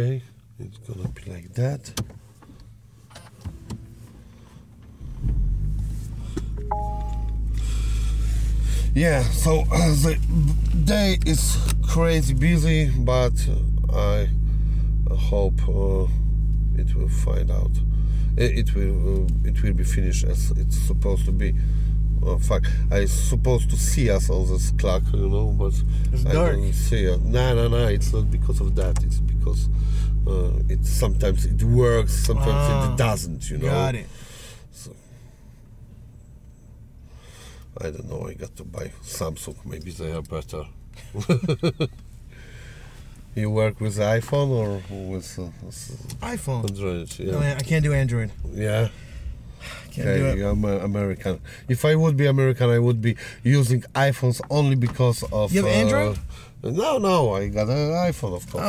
Okay, it's gonna be like that. Yeah, so uh, the day is crazy busy, but I hope uh, it will find out. It, it will uh, it will be finished as it's supposed to be. Oh fuck! I supposed to see us on this clock, you know, but It's I dark. don't see it. No, no, no! It's not because of that. It's because uh, it sometimes it works, sometimes Ah, it doesn't. You know. Got it. So I don't know. I got to buy Samsung. Maybe they are better. you work with iPhone or with uh, iPhone. Android? No, Yeah. I can't do Android. Yeah. Can't do Okay, it. you're Amer- American. If I would be American, I would be using iPhones only because of. You have uh, Android? No, no, I got an iPhone, of course.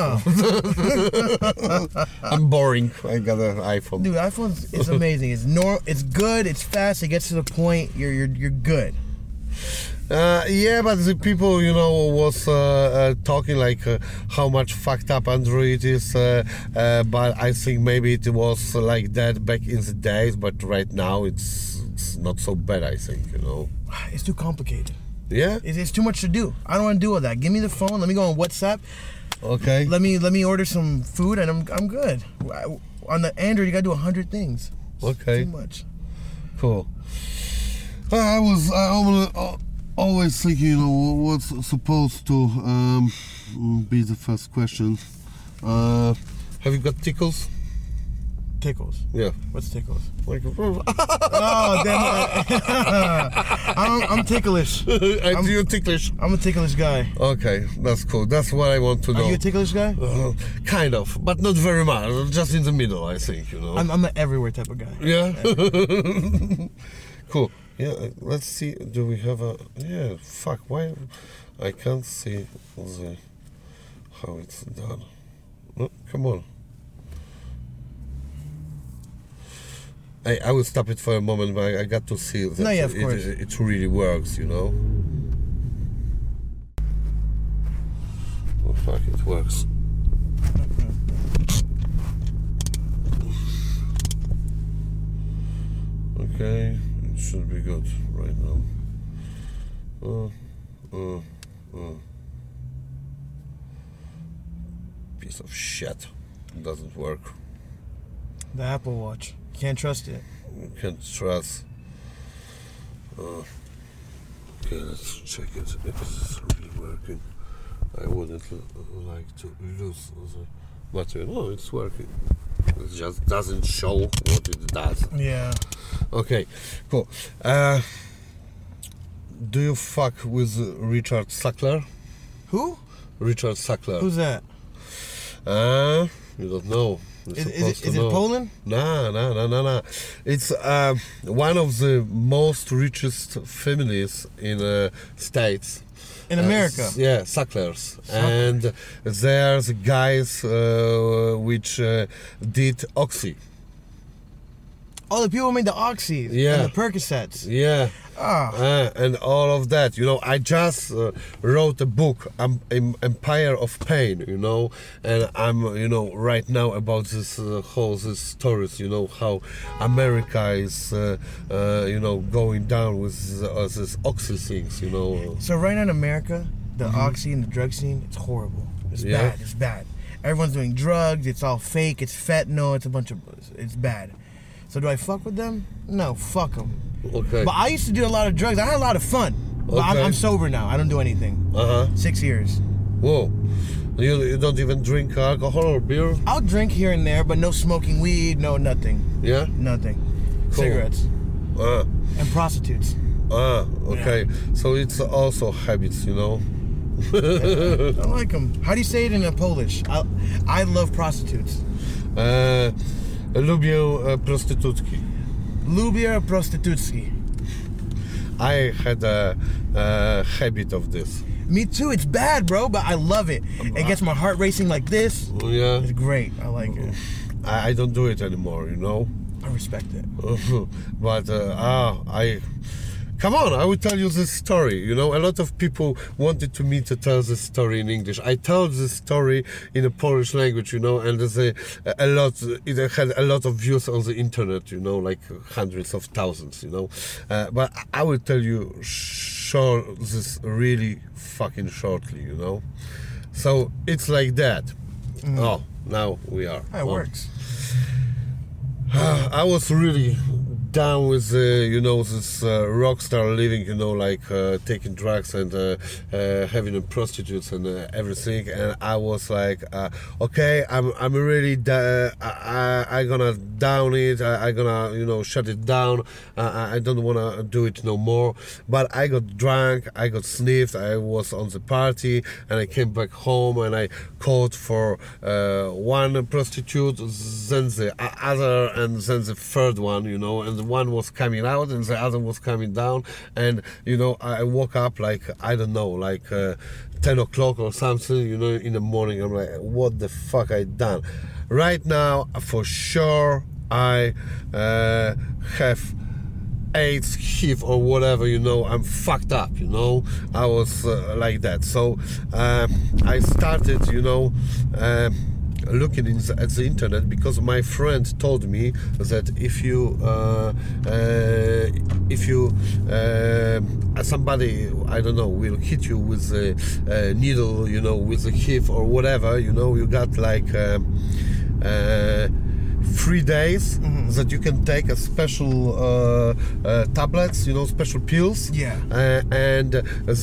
Oh, I'm boring. I got an iPhone. dude, iPhone is amazing. It's nor, it's good. It's fast. It gets to the point. You're you're you're good. Uh, yeah, but the people, you know, was uh, uh, talking like uh, how much fucked up Android is. Uh, uh, but I think maybe it was like that back in the days. But right now, it's, it's not so bad. I think, you know. It's too complicated. Yeah. It's, it's too much to do. I don't want to do all that. Give me the phone. Let me go on WhatsApp. Okay. Let me let me order some food, and I'm I'm good. On the Android, you gotta do a hundred things. It's Okay. Too much. Cool. I was I always, always thinking, you know, what's supposed to um, be the first question. Uh, have you got tickles? Tickles. Yeah. What's tickles? Like, Oh damn! it. I'm, I'm ticklish. I do you ticklish? I'm a ticklish guy. Okay, that's cool. That's what I want to know. Are you a ticklish guy? Uh, kind of, but not very much. Just in the middle, I think. You know. I'm, I'm an everywhere type of guy. yeah. cool. Yeah. uh, Let's see. Do we have a? Yeah. Fuck. Why? I can't see the how it's done. No, come on. I, I will stop it for a moment, but I, I got to see that No, yeah, of it, course. it, it really works, you know. Oh fuck, it works. Okay, should be good right now. Uh, uh, uh. Piece of shit. It doesn't work. The Apple Watch. Can't trust it. Can't trust. Uh, okay, let's check it. If it's really working. I wouldn't l- like to lose the battery. No, it's working. It just doesn't show what it does. Yeah. Okay, cool. Uh, do you fuck with Richard Sackler? Who? Richard Sackler. Who's that? Uh, you don't know. You're Is, is it, it. Poland? No, no, no, no, no. It's uh, one of the most richest families in uh, States. In Uh, America? s- yeah, Sacklers. And there's guys uh, which uh, did Oxy. Oh, the people made the Oxys Yeah. and the Percocets. Yeah. Ah, Uh, and all of that. You know, I just uh, wrote a book, um, Em- Empire of Pain. You know, and I'm, you know, right now about this uh, whole this stories. You know how America is, uh, uh, you know, going down with uh, this oxy things. You know. so right now in America, the Oxy and the drug scene, it's horrible. It's Mm-hmm. Yeah. bad. It's bad. Everyone's doing drugs. It's all fake. It's fentanyl. It's a bunch of. It's bad. So do I fuck with them? No, fuck them. Okay. But I used to do a lot of drugs. I had a lot of fun. But I'm, I'm sober now. I don't do anything. Uh huh. Six years. Whoa. You, you don't even drink alcohol or beer? I'll drink here and there, but no smoking weed. No nothing. Yeah. Nothing. Cool. Cigarettes Ah. and prostitutes. Ah. Okay. So it's also habits. You know. I like them. How do you say it in uh, Polish? I, I love prostitutes. E, lubię e, prostytutki. Lubię prostytutki. I had a, a habit of this. Me too. It's bad, bro, but I love it. It gets my heart racing like this. Yeah, It's great. I like it. I, I don't do it anymore, you know. I respect it. but uh, ah, I come on, I will tell you this story. You know, a lot of people wanted to me to tell this story in English. I told this story in a Polish language, you know, and there's a, a lot. It had a lot of views on the internet, you know, like hundreds of thousands, you know. Uh, but I will tell you short this really fucking shortly, you know. So it's like that. Oh, now we are. That on. works. I was really down with you know this uh, rock star living you know like uh, taking drugs and uh, uh, having prostitutes and uh, everything. And I was like uh, okay I'm I'm really I, I gonna down it. I, I gonna you know shut it down. I, I don't wanna do it no more. But I got drunk. I got sniffed. I was on the party and I came back home and I called for one prostitute then the other and then the third one you know and one was coming out and the other was coming down and you know I woke up like I don't know like uh, 10 o'clock or something you know in the morning I'm like what the fuck I done right now for sure I uh, have AIDS, HIV, or whatever, you know, I'm fucked up, you know. I was uh, like that. So um I started, you know, um looking at the internet because my friend told me that if you uh, uh, if you uh, somebody I don't know will hit you with a, needle, you know, with a HIV or whatever, you know, you got like. Uh, three days that you can take a special uh, uh, tablets, you know, special pills. Yeah. Uh, and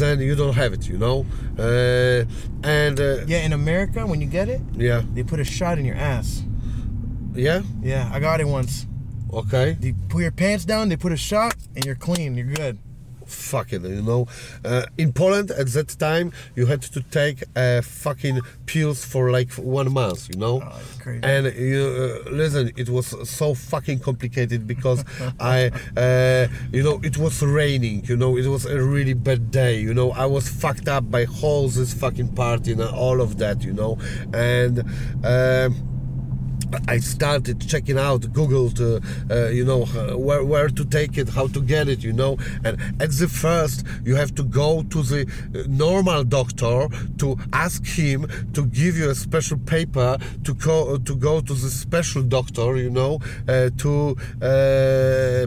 then you don't have it, you know. Uh, and uh, Yeah, in America, when you get it, yeah, they put a shot in your ass. yeah, Yeah, I got it once. okay. They put your pants down, they put a shot, and you're clean. You're good. Fuck it, you know. Uh, in Poland at that time, you had to take uh, fucking pills for like one month, you know. Oh. And you uh, listen, it was so fucking complicated because I, uh, you know, it was raining. You know, it was a really bad day. You know, I was fucked up by whole this fucking party and all of that. You know, and. Um, I started checking out Google to, uh, you know, where, where to take it, how to get it, you know. And at the first, you have to go to the uh, normal doctor to ask him to give you a special paper to go to go to the special doctor, you know, uh, to. Uh,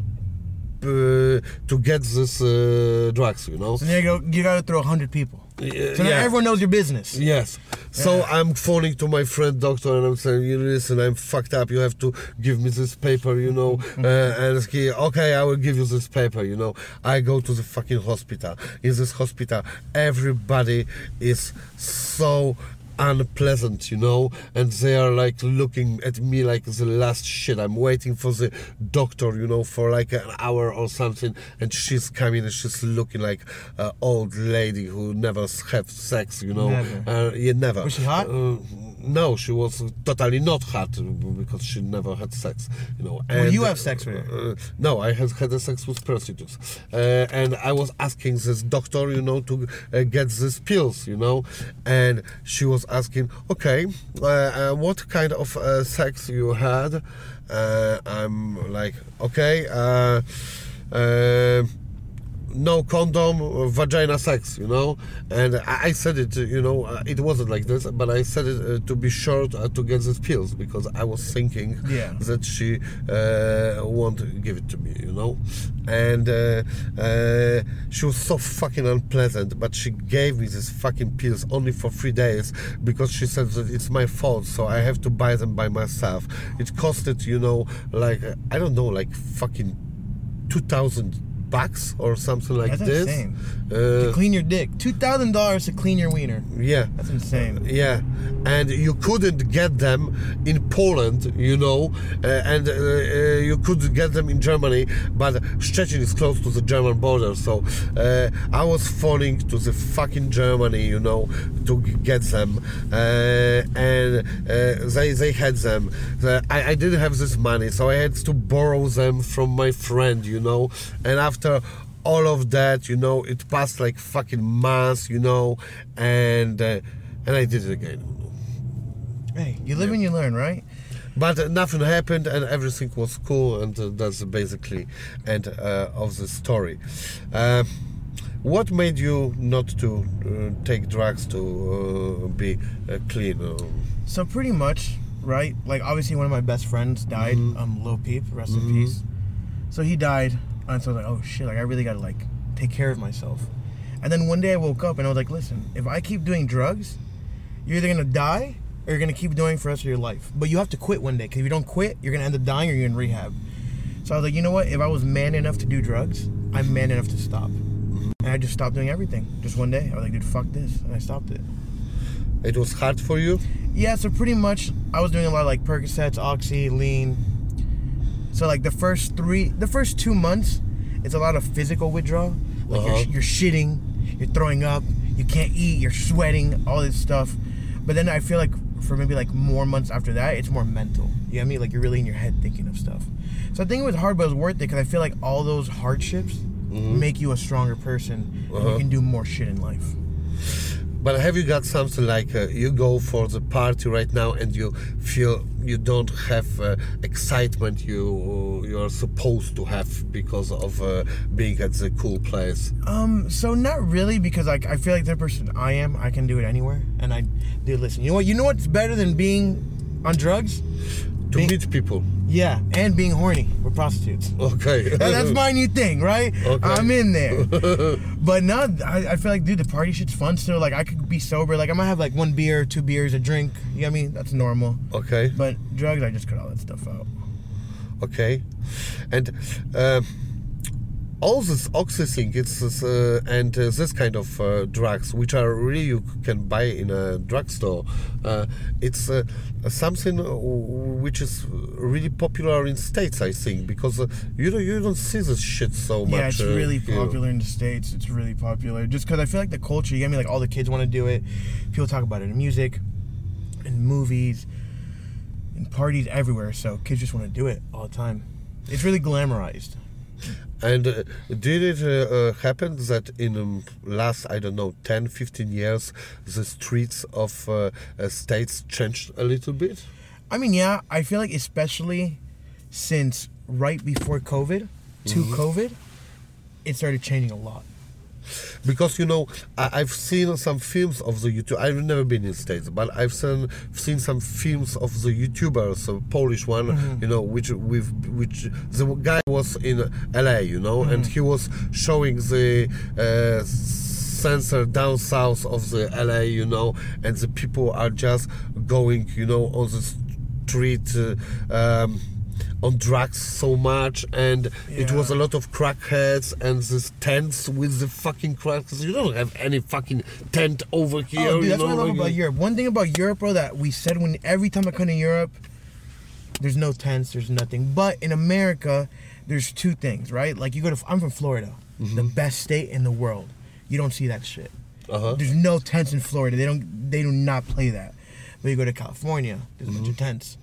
to get this uh, drugs, you know. So you go. You got to throw hundred people. Yeah, So now yeah. everyone knows your business. Yes. So I'm phoning to my friend doctor and I'm saying, you listen, I'm fucked up. You have to give me this paper, you know. Uh, and he, okay, I will give you this paper, you know. I go to the fucking hospital. In this hospital, everybody is so unpleasant, you know, and they are like looking at me like the last shit. I'm waiting for the doctor, you know, for like an hour or something, and she's coming and she's looking like an old lady who never have sex, you know. Never. Uh, yeah, never. Was she hot? Uh, no, she was totally not hot because she never had sex, you know. Well, you have sex with her. uh, no, I had had a sex with prostitutes, uh, and I was asking this doctor, you know, to uh, get these pills, you know, and she was asking, okay, uh, uh, what kind of uh, sex you had? Uh, I'm like, okay. No condom, vagina sex, you know. And I I said it, you know, uh, it wasn't like this, but I said it uh, to be sure uh, to get these pills because I was thinking Yeah. that she uh, won't give it to me, you know. And uh, uh, she was so fucking unpleasant, but she gave me these fucking pills only for three days because she said that it's my fault, so I have to buy them by myself. It costed, you know, like I don't know, like fucking two thousand bucks or something like That's this. insane. to Uh, clean your dick. Two thousand dollars to clean your wiener. yeah. That's insane. Yeah, and you couldn't get them in Poland, you know, uh, and uh, uh, you could get them in Germany, but Szczecin is close to the German border, so uh, I was falling to the fucking Germany, you know, to get them, uh, and uh, they they had them. The- I, I didn't have this money, so I had to borrow them from my friend, you know, and after all of that, you know, it passed like fucking months, you know, and uh, and I did it again. Hey, you live and you learn, right? But uh, nothing happened, and everything was cool, and uh, that's basically end uh, of the story. Uh, what made you not to uh, take drugs to uh, be uh, clean? Uh, So pretty much, right? Like obviously one of my best friends died. Um, Lil Peep, rest in peace. So he died, and so I was like, oh shit, like I really gotta like take care of myself. And then one day I woke up and I was like, listen, if I keep doing drugs, you're either gonna die or you're gonna keep doing it for the rest of your life. But you have to quit one day, because if you don't quit, you're gonna end up dying or you're in rehab. So I was like, you know what? If I was man enough to do drugs, I'm man enough to stop. And I just stopped doing everything. Just one day, I was like, dude, fuck this, and I stopped it. it was hard for you. Yeah, so pretty much I was doing a lot of like Percocets, Oxy, Lean. So like the first three, the first two months, it's a lot of physical withdrawal. Like Uh-huh. you're, you're shitting, you're throwing up, you can't eat, you're sweating, all this stuff. But then I feel like for maybe like more months after that, it's more mental. You know what I mean? Like you're really in your head thinking of stuff. So I think it was hard, but it was worth it because I feel like all those hardships make you a stronger person. and Uh-huh. you can do more shit in life. But have you got something like uh, you go for the party right now and you feel you don't have uh, excitement you you are supposed to have because of uh, being at the cool place? Um, so not really because like I feel like the person I am, I can do it anywhere. And I do listen. You know what? You know what's better than being on drugs? To Being- meet people. Yeah, and being horny with prostitutes. Okay. That- that's my new thing, right? Okay. I'm in there. but no, I, I feel like dude, the party shit's fun still. Like I could be sober. Like I might have like one beer, two beers, a drink. You know what I mean? That's normal. okay. But drugs, I just cut all that stuff out. Okay, and uh, all this oxy thing, it's uh, and uh, this kind of uh, drugs, which are really you can buy in a drugstore. Uh, it's uh, something which is really popular in states, I think, because uh, you don't you don't see this shit so much. Yeah, it's really popular in the states. It's really popular just because I feel like the culture. You get me? Like all the kids want to do it. People talk about it in music, in movies, in parties everywhere. So kids just want to do it all the time. It's really glamorized. And uh, did it uh, uh, happen that in um, last, I don't know, 10, 15 years, the streets of uh, uh, states changed a little bit? I mean, yeah, I feel like especially since right before COVID to COVID, it started changing a lot. Because, you know, I, I've seen some films of the YouTube. I've never been in States, but I've seen, seen some films of the YouTubers, a Polish one, you know, which with which the guy was in LA, you know, and he was showing the uh, sensor down south of the LA, you know, and the people are just going, you know, on the street. Uh, um, on drugs so much and it was a lot of crackheads and these tents with the fucking cracks you don't have any fucking tent over here Oh, dude, that's know what I love like- about Europe. One thing about Europe, bro, that we said when every time I come to Europe, there's no tents, there's nothing. But in America, there's two things, right? Like you go to, I'm from Florida, the best state in the world. You don't see that shit. Uh-huh. There's no tents in Florida. They don't, they do not play that. But you go to California, there's a bunch of tents.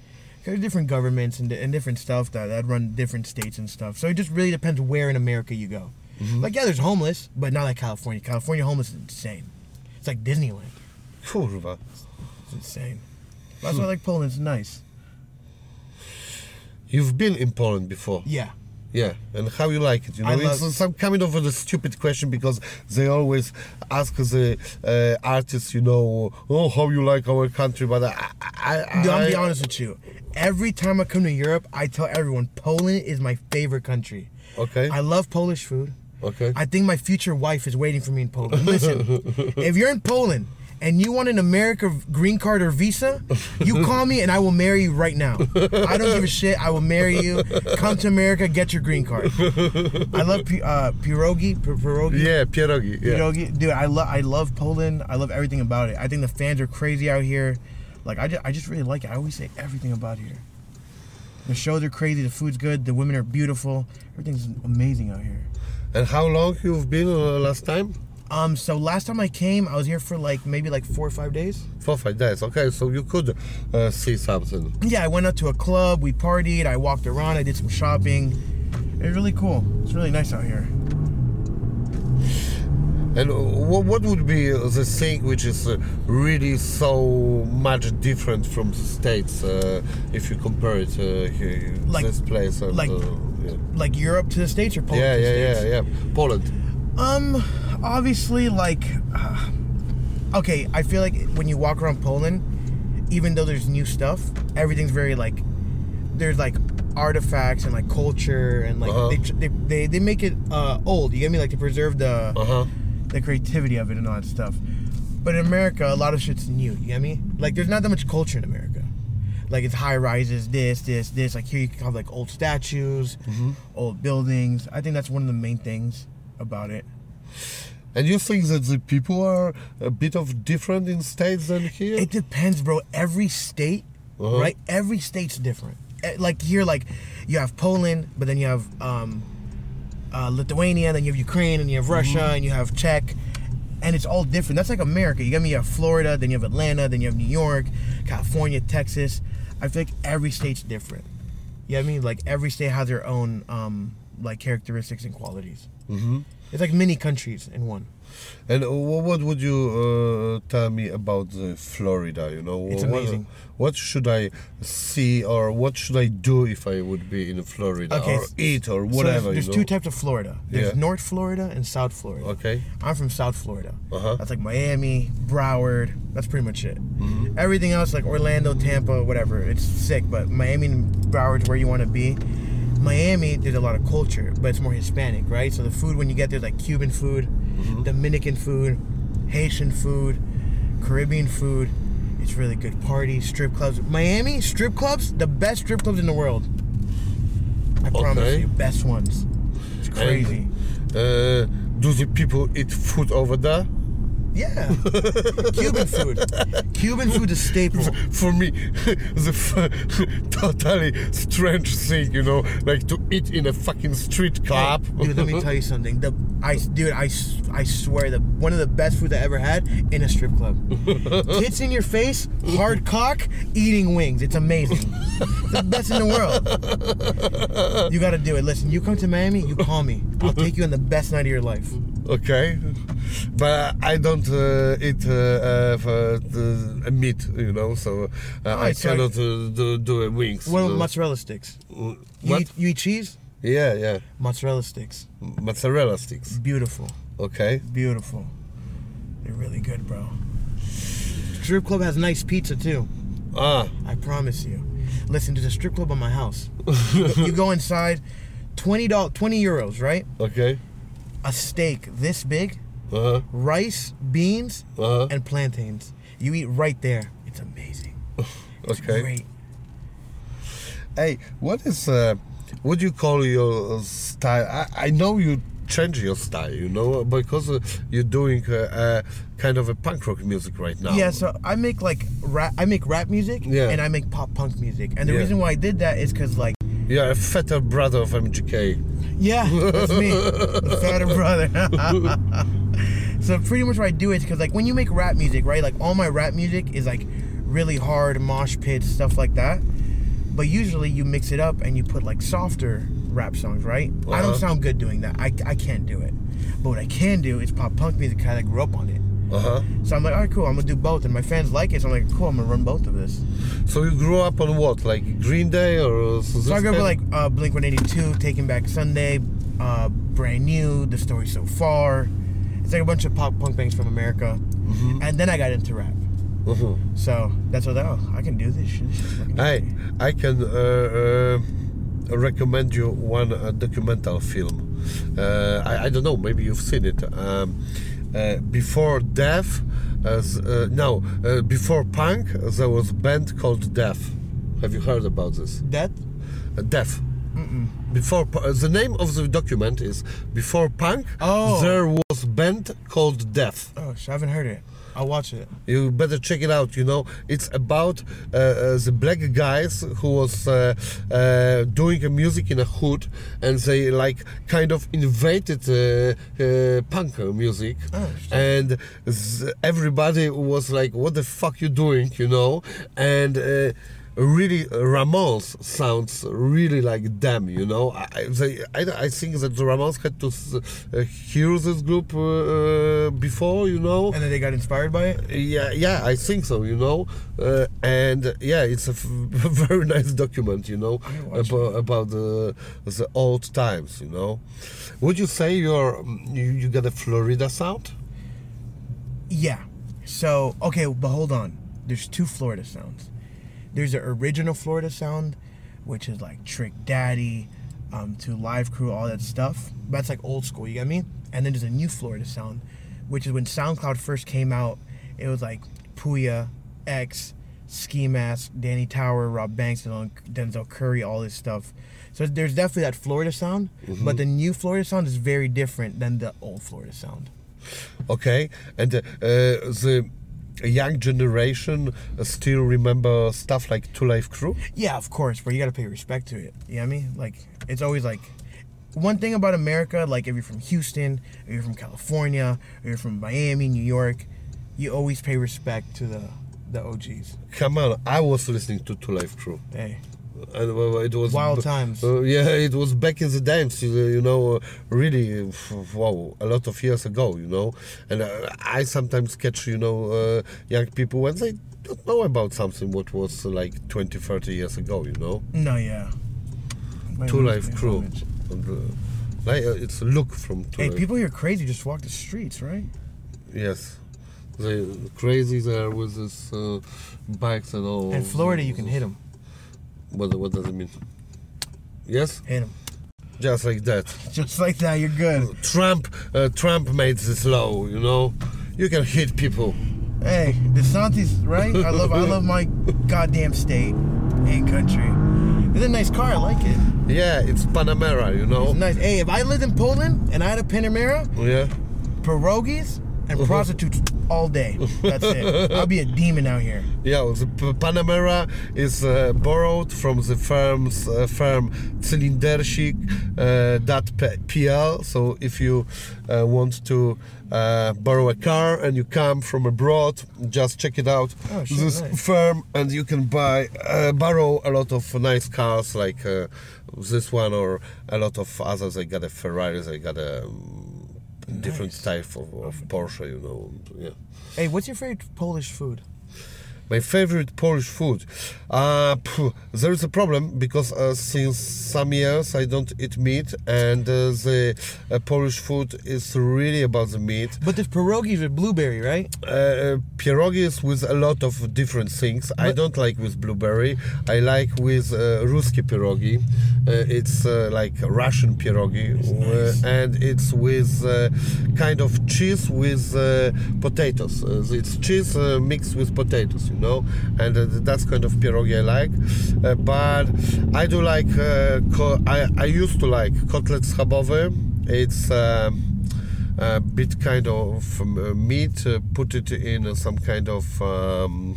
There's different governments and, and different stuff that, that run different states and stuff. So it just really depends where in America you go. Mm-hmm. Like yeah, there's homeless, but not like California. California homeless is insane. It's like Disneyland. Kurwa. It's insane. That's why I like Poland. It's nice. you've been in Poland before Yeah. Yeah and how you like it you know I it's love- some kind of a stupid question because they always ask the uh, artists you know oh how you like our country but I, I, I, Dude, I'm be honest with you. Every time I come to Europe, I tell everyone Poland is my favorite country. okay I love Polish food. okay I think my future wife is waiting for me in Poland. Listen, if you're in Poland and you want an America green card or visa, you call me and I will marry you right now. I don't give a shit. I will marry you. Come to America, get your green card. I love uh, pierogi. Pierogi. yeah pierogi yeah Pierogi. Dude, I love I love Poland. I love everything about it. I think the fans are crazy out here. Like I just, I just really like it. I always say everything about here. The shows are crazy. The food's good. The women are beautiful. Everything's amazing out here. and how long you've been uh, last time Um, so last time I came, I was here for like maybe like four or five days. Four or five days. Okay, so you could uh, see something. Yeah, I went out to a club. We partied. I walked around. I did some shopping. It's really cool. It's really nice out here. And what, what would be the thing which is uh, really so much different from the states uh, if you compare it uh, here, Like- this place and like- uh, yeah. Like Europe to the States or Poland yeah to the yeah States? yeah yeah Poland Um, obviously, like, uh, okay, I feel like when you walk around Poland, even though there's new stuff, everything's very like, there's like artifacts and like culture and like Uh-huh. they, they they they make it uh old. You get me? Like to preserve the uh huh the creativity of it and all that stuff. But in America, a lot of shit's new. You get me? Like, there's not that much culture in America. Like, it's high rises, this, this, this. Like, here you can have like old statues, Mm-hmm. old buildings. I think that's one of the main things about it. And you think that the people are a bit of different in states than here It depends, bro. Every state, Uh-huh. right? Every state's different. Eh, Like here, like you have Poland, but then you have um, uh, Lithuania, then you have Ukraine, and you have Russia, Mm-hmm. and you have Czech, and it's all different. That's like America. You got me. You have Florida, then you have Atlanta, then you have New York, California, Texas. I feel like every state's different. You know what I mean? Like every state has their own um, like characteristics and qualities. hmm It's like many countries in one. And what would you uh, tell me about uh, Florida? You know, It's what, amazing. What should I see, or what should I do if I would be in Florida, Okay, or eat, or So whatever? there's, there's you two types of Florida. There's Yeah. North Florida and South Florida. Okay. I'm from South Florida. Uh-huh. That's like Miami, Broward. That's pretty much it. Mm-hmm. Everything else, like Orlando, Tampa, whatever, it's sick. But Miami and Broward's where you want to be. Miami, there's a lot of culture, but it's more Hispanic, right? So the food when you get there, like Cuban food, Mm-hmm. Dominican food, Haitian food, Caribbean food. It's really good. Parties, strip clubs. Miami strip clubs, the best strip clubs in the world. I promise Okay. you, best ones. It's crazy. Uh, do the people eat food over there? Yeah. Cuban food. Cuban food is staple. For me, the f- totally strange thing, you know, like to eat in a fucking street club. Dude, let me tell you something. The I dude, I, I swear the one of the best food I ever had in a strip club. Tits in your face, hard cock, eating wings. It's amazing. It's the best in the world. You got to do it. Listen, you come to Miami, you call me. I'll take you on the best night of your life. Okay, but I don't uh, eat uh, uh, for the, meat, you know, so uh, I so cannot uh, do, do wings. What about uh, mozzarella sticks? You eat, you eat cheese? Yeah, yeah, Mozzarella sticks. mozzarella sticks. Beautiful. Okay. Beautiful. They're really good, bro. Strip club has nice pizza too. Ah, I promise you. Listen, to the strip club on my house. you go inside, twenty dollars, twenty euros, right? okay. A steak this big, Uh huh. rice, beans, Uh huh. and plantains. You eat right there. It's amazing. It's Okay. great. Hey, what is uh, what do you call your style? I, I know you change your style, you know, because uh, you're doing uh, uh, kind of a punk rock music right now. Yeah, so I make like rap. I make rap music, Yeah. and I make pop punk music. And the Yeah. reason why I did that is because like, You're a fatter brother of MGK. Yeah, that's me, the fatter brother. so pretty much what I do is because like when you make rap music, right? Like all my rap music is like really hard mosh pits stuff like that. But usually you mix it up and you put like softer rap songs, right? I Uh-huh. don't sound good doing that. I, I can't do it. But what I can do is pop punk music because I grew up on it. Uh huh. So I'm like, all right, cool. I'm gonna do both, and my fans like it. So I'm like, cool. I'm gonna run both of this. So you grew up on what, like Green Day or? So I grew up with like uh, Blink 182, Taking Back Sunday, uh, Brand New, The Story So Far. It's like a bunch of pop punk bands from America. Mm-hmm. And then I got into rap. So that's what oh, I can do this shit. This is fucking Hey. I can uh, uh, recommend you one uh, documental film. Uh, I, I don't know, maybe you've seen it. Um, before Death, as uh, no, uh, before Punk, there was a band called Death. Have you heard about this? Death? Uh, Death. Before uh, the name of the document is before Punk. Oh. There was band called Death. Oh, I haven't heard it. I'll watch it. You better check it out. You know, it's about uh, uh, the black guys who was uh, uh, doing a music in a hood, and they like kind of invaded uh, uh, punk music, Oh, and everybody was like, "What the fuck you doing?" You know, and. Uh, really Ramones sounds really like them. You know, I I- they, I, I think that the Ramones had to uh, hear this group uh, uh, before. You know, And then they got inspired by it. yeah, yeah, I think so. You know, uh, and yeah, it's a f- very nice document. You know, about, about the the old times. You know, would you say you're you, you got a Florida sound? Yeah. So okay, but hold on. There's two Florida sounds. There's the original Florida sound, which is like Trick Daddy, um, 2 Live Crew, all that stuff. That's like old school. You get me? And then there's a new Florida sound, which is when SoundCloud first came out. It was like Pouya, X, Ski Mask, Danny Tower, Rob Banks, Denzel Denzel Curry, all this stuff. So there's definitely that Florida sound, but the new Florida sound is very different than the old Florida sound. Okay, and uh, the young generation uh, still remember stuff like 2 Live Crew. Yeah, of course, but you gotta pay respect to it. You know what I mean? Like, it's always like one thing about America, like if you're from Houston, or you're from California, or you're from Miami, New York, you always pay respect to the the OGs. Come on, I was listening to 2 Live Crew. Hey, it was Wild times. Uh, yeah, it was back in the days, you know, uh, really, wow, a lot of years ago, you know. And uh, I sometimes catch, you know, uh, young people when they don't know about something what was like 20, 30 years ago, you know. no, yeah. 2 Live Crew. Like, it's a look from Two Hey, Life people here crazy just walk the streets, right? Yes. They crazy there with this uh, bikes and all. In Florida, you can hit them. What, what does it mean? Yes, Hit them. just like that. Just like that, you're good. Trump, uh, Trump made this law. You know, you can hit people. Hey, DeSantis, right? I love, I love my goddamn state and country. It's a nice car. I like it. Yeah, it's Panamera. You know. It's nice. Hey, if I lived in Poland and I had a Panamera, Yeah. pierogies and prostitutes all day. That's it. I'll be a demon out here. Yeah, the P- Panamera is uh, borrowed from the firm's uh, firm Cylindersik uh, dot P- PL. So if you uh, want to uh, borrow a car and you come from abroad, just check it out. Oh, shit, this nice. firm, and you can buy uh, borrow a lot of nice cars like uh, this one or a lot of others. I got a Ferrari. I got a. Different Nice. type of, of Porsche, you know. Yeah. Hey, what's your favorite Polish food? My favorite Polish food. Uh, phew, there is a problem because uh, since some years I don't eat meat, and uh, the uh, Polish food is really about the meat. But there's pierogies with blueberry, right? Uh, pierogies with a lot of different things. I don't like with blueberry. I like with uh, ruski pierogi. Uh, it's uh, like Russian pierogi, nice. uh, and it's with uh, kind of cheese with uh, potatoes. Uh, it's cheese uh, mixed with potatoes, you know, and uh, that's kind of pierogi I like. Uh, but I do like. Uh, I I used to like kotlet schabowy. It's. A bit kind of um, meat, put it in some kind of um,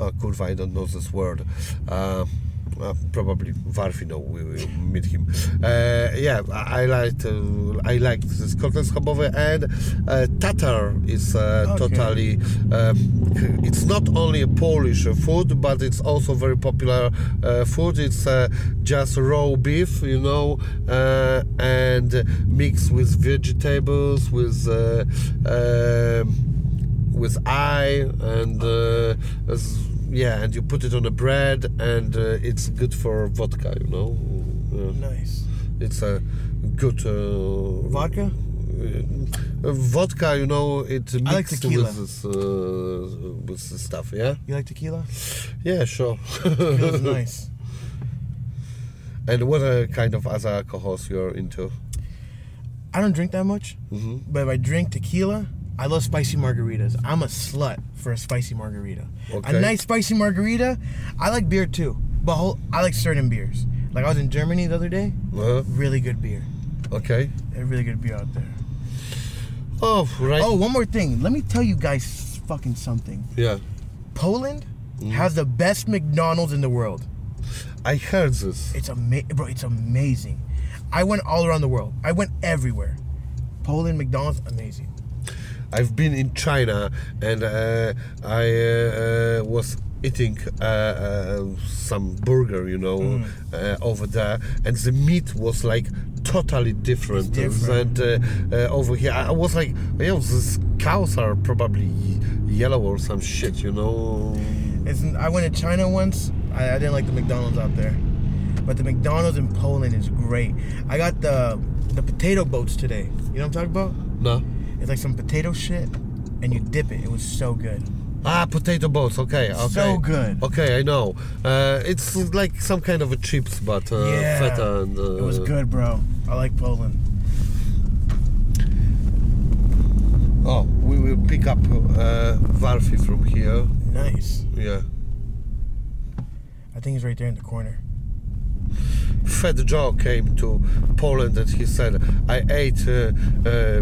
uh, kurwa, I don't know this word. Uh, uh, probably Varfino we will meet him. Uh, yeah, I like uh, I like this kotlet schabowy and uh, tatar is uh, Okay. totally. Um, it's not only a Polish uh, food, but it's also very popular uh, food. It's uh, just raw beef, you know, uh, and mixed with vegetables, with uh, with eye, and uh, yeah, and you put it on a bread, and uh, it's good for vodka, you know. Yeah. Nice. It's a good uh, Vodka? uh, vodka, you know, it I like mixed tequila. with this, uh, with this stuff. Yeah, You like tequila? yeah, sure. Feels nice. and what uh, kind of other alcohols you're into? I don't drink that much, hmm but if I drink tequila, I love spicy margaritas. I'm a slut for a spicy margarita. Okay. A nice spicy margarita. I like beer too, but whole, I like certain beers. Like I was in Germany the other day. Uh-huh. Really good beer. Okay. A really good beer out there. Oh, right. Oh, one more thing. Let me tell you guys fucking something. Yeah, Poland Mm. has the best McDonald's in the world. I heard this. It's ama- bro, it's amazing. I went all around the world. I went everywhere. Poland McDonald's amazing. I've been in China and uh, I uh, uh, was eating uh, uh, some burger, you know, Mm. uh, over there, and the meat was like totally different, different. than uh, uh, over here. I I was like, you know, these cows are probably yellow or some shit, you know. It's, I went to China once. I, I didn't like the McDonald's out there, but the McDonald's in Poland is great. I got the the potato boats today. You know what I'm talking about? No. It's like some potato shit, and you dip it. It was so good. Ah, potato boats. Okay, okay. So good. Okay, I know. Uh, it's like some kind of a chips, but uh, Yeah. feta and. Uh, It was good, bro. I like Poland. Oh, we will pick up uh, Valfi from here. Nice. Yeah. I think he's right there in the corner. Fat Joe came to Poland and he said, I ate uh, uh,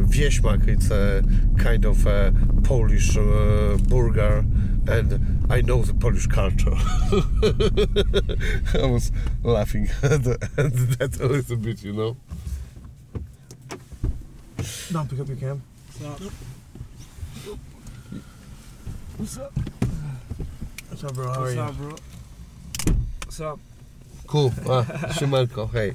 wieśmak, it's a kind of a Polish uh, burger, and I know the Polish culture. I was laughing at, at that a little bit, you know. Don't pick up your cam. What's up? What's up, bro? How are What's you? up, bro? What's up? Cool. Ah, Siemanko, hey.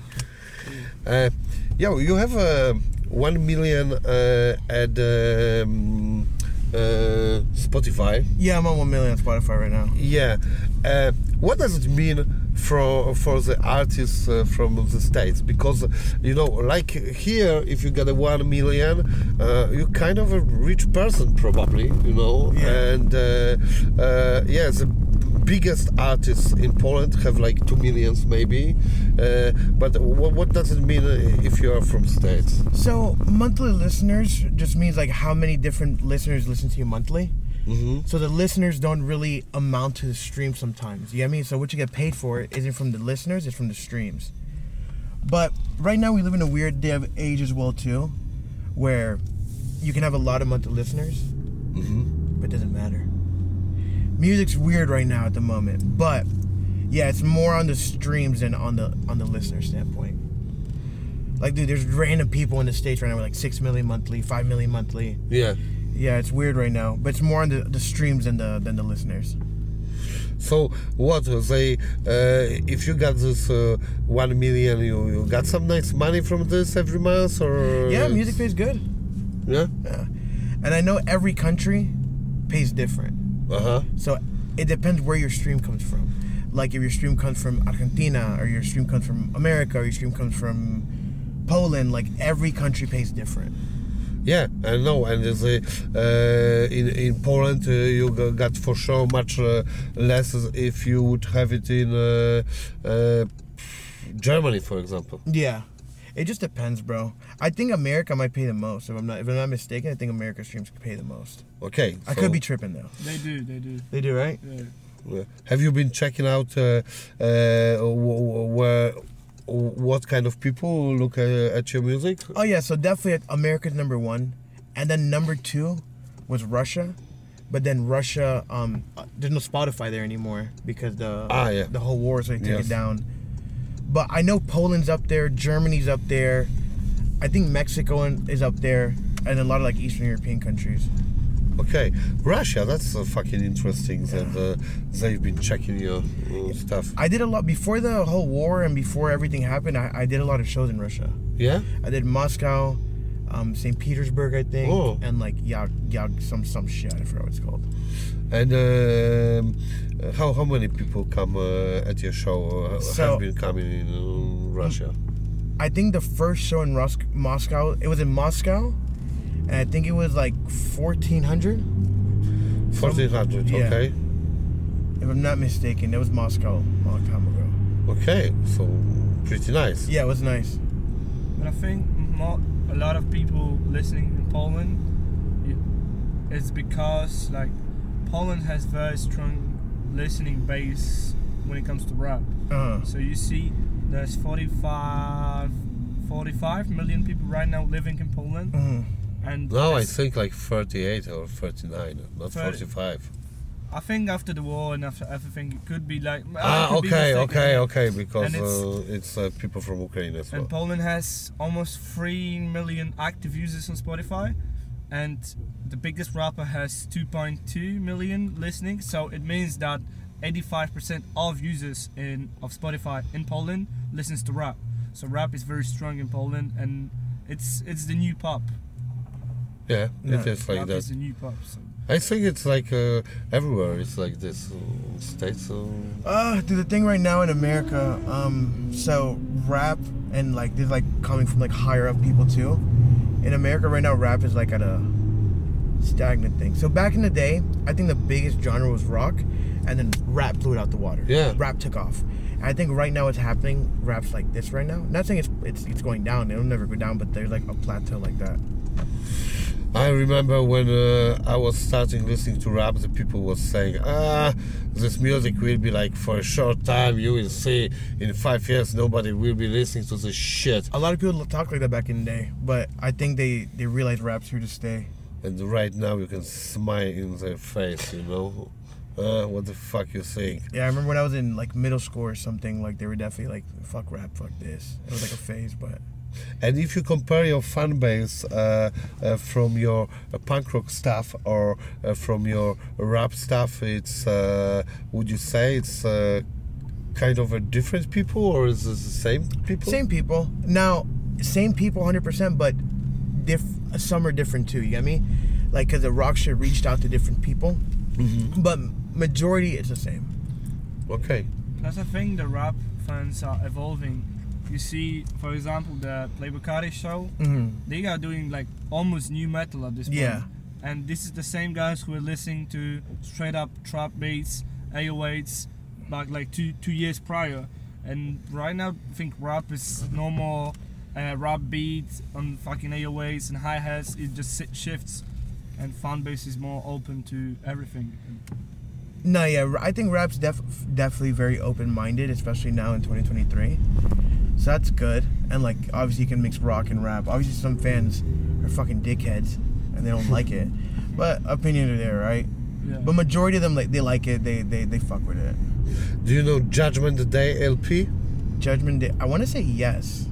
Uh, yo, you have uh, one million uh, at um, uh, Spotify. Yeah, I'm on one million on Spotify right now. Yeah. Uh, what does it mean for for the artists uh, from the states? Because you know, like here, if you get a one million, uh, you're kind of a rich person, probably. You know, Yeah. and uh, uh, yeah, the biggest artists in Poland have like two millions, maybe. Uh, but what, what does it mean if you are from states? So monthly listeners just means like how many different listeners listen to you monthly. hmm So the listeners don't really amount to the stream sometimes. You get me? So what you get paid for isn't from the listeners, it's from the streams. But right now we live in a weird day of age as well too, where you can have a lot of monthly listeners, hmm but it doesn't matter. Music's weird right now at the moment, but yeah, it's more on the streams than on the on the listener standpoint. Like, dude, there's random people in the states right now with like six million monthly, five million monthly. Yeah. Yeah, it's weird right now, but it's more on the, the streams than the than the listeners. So what they? Uh, if you got this uh, one million, you, you got some nice money from this every month, or Yeah, music pays good. Yeah. Yeah, and I know every country pays different, Uh huh. so it depends where your stream comes from. Like if your stream comes from Argentina, or your stream comes from America, or your stream comes from Poland. Like every country pays different. Yeah, I know. And there's uh, in in Poland, uh, you got for sure much uh, less if you would have it in uh, uh, Germany, for example. Yeah, it just depends, bro. I think America might pay the most. If I'm not if I'm not mistaken, I think America streams could pay the most. Okay. I so, could be tripping though. They do, they do. They do, right? Yeah. uh, Have you been checking out uh, uh, wh- wh- where? What kind of people look uh, at your music? Oh yeah, so definitely America's number one, and then number two was Russia, but then Russia, um, uh, there's no Spotify there anymore because the Ah, yeah. the whole war, so they take Yes. it down. But I know Poland's up there, Germany's up there, I think Mexico is up there, and a lot of like Eastern European countries. Okay, Russia. That's uh, fucking interesting that uh, they've been checking your uh, stuff. I did a lot before the whole war and before everything happened. I, I did a lot of shows in Russia. Yeah. I did Moscow, um, St. Petersburg, I think, Oh. and like Yag, Yag, some some shit. I forgot what it's called. And um, how how many people come uh, at your show? Uh, So- have been coming in uh, Russia? I think the first show in Rus- Moscow, it was in Moscow, and I think it was like 1400. Fourteen hundred. yeah. Okay. If I'm not mistaken, it was Moscow a long time ago. Okay. So pretty nice. Yeah, it was nice. But I think mo- a lot of people listening in Poland, it's because like Poland has very strong listening base when it comes to rap. Uh, So you see, there's 45, 45 million people right now living in Poland, mhm. and Now I think like thirty-eight or thirty-nine, not Thirty. forty-five. I think after the war and after everything, it could be like Ah, could okay, okay, okay. Because And it's- uh, it's uh, people from Ukraine as well. And Poland has almost 3 million active users on Spotify. And the biggest rapper has 2.2 million listening. So it means that 85% of users in of Spotify in Poland listens to rap. So rap is very strong in Poland, and it's it's the new pop. Yeah, Yeah, it is like rap that. is the new pop. So. I think it's like uh, everywhere. It's like this. Uh, states. Uh, Uh, dude, the thing right now in America, um, so rap and like this, like coming from like higher up people too. In America right now, rap is like at a stagnant thing. So back in the day, I think the biggest genre was rock, and then rap blew it out the water. Yeah. rap took off. And I think right now it's happening. Rap's like this right now. Not saying it's it's it's going down. It'll never go down, but there's like a plateau like that. I remember when uh, I was starting listening to rap, the people was saying, "Ah, this music will be like for a short time. You will see in five years nobody will be listening to this shit." A lot of people talk like that back in the day, but I think they they realize rap's here to stay. And right now you can smile in their face, you know. Uh, what the fuck you think? Yeah, I remember when I was in like middle school or something, like they were definitely like, fuck rap, fuck this. It was like a phase, but And if you compare your fan base uh, uh, from your uh, punk rock stuff or uh, from your rap stuff, it's uh, would you say it's uh, kind of a different people or is it the same people? same people. Now, same people 100%, but diff- some are different too, you get me? Like, because the rock shit reached out to different people, Mhm. but majority it's the same. Okay. That's the thing. The rap fans are evolving. You see, for example, the Playboy show. Mm-hmm. They are doing like almost nu metal at this point. Yeah. And this is the same guys who are listening to straight up trap beats, 808s, back like two two years prior. And right now, I think rap is no more uh, rap beats on fucking 808s and hi hats. It just shifts, and fan base is more open to everything. No, yeah, I think rap's def- definitely very open minded, especially now in 2023. So that's good. And like, obviously, you can mix rock and rap. Obviously, some fans are fucking dickheads and they don't like it. But opinions are there, right? Yeah. But majority of them, like, they like it. They they they fuck with it. Do you know Judgment Day LP? Judgment Day. I want to say yes.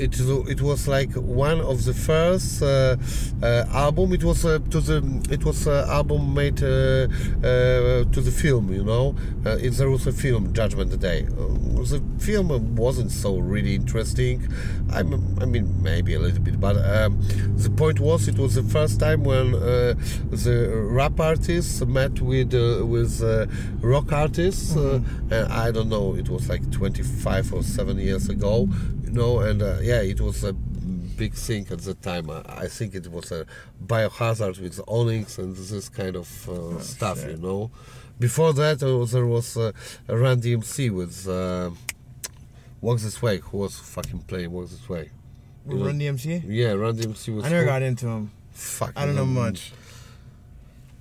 It it was like one of the first uh, uh, album. It was uh, to the it was uh, album made uh, uh, to the film. You know, uh, it, there was a film Judgment Day. Uh, the film wasn't so really interesting. I, I mean, maybe a little bit, but um, the point was it was the first time when uh, the rap artists met with uh, with uh, rock artists. Uh, and I don't know. It was like 25 or seven years ago. Know, and uh, yeah, it was a big thing at the time. I, I think it was a Biohazard with Onyx and this kind of uh, stuff. shit. You know, before that uh, there was uh, a Run DMC with uh, Walk This Way, who was fucking playing Walk This Way. You know? Run DMC. Yeah, Run DMC was. I never got into him. Fuck. I don't know much.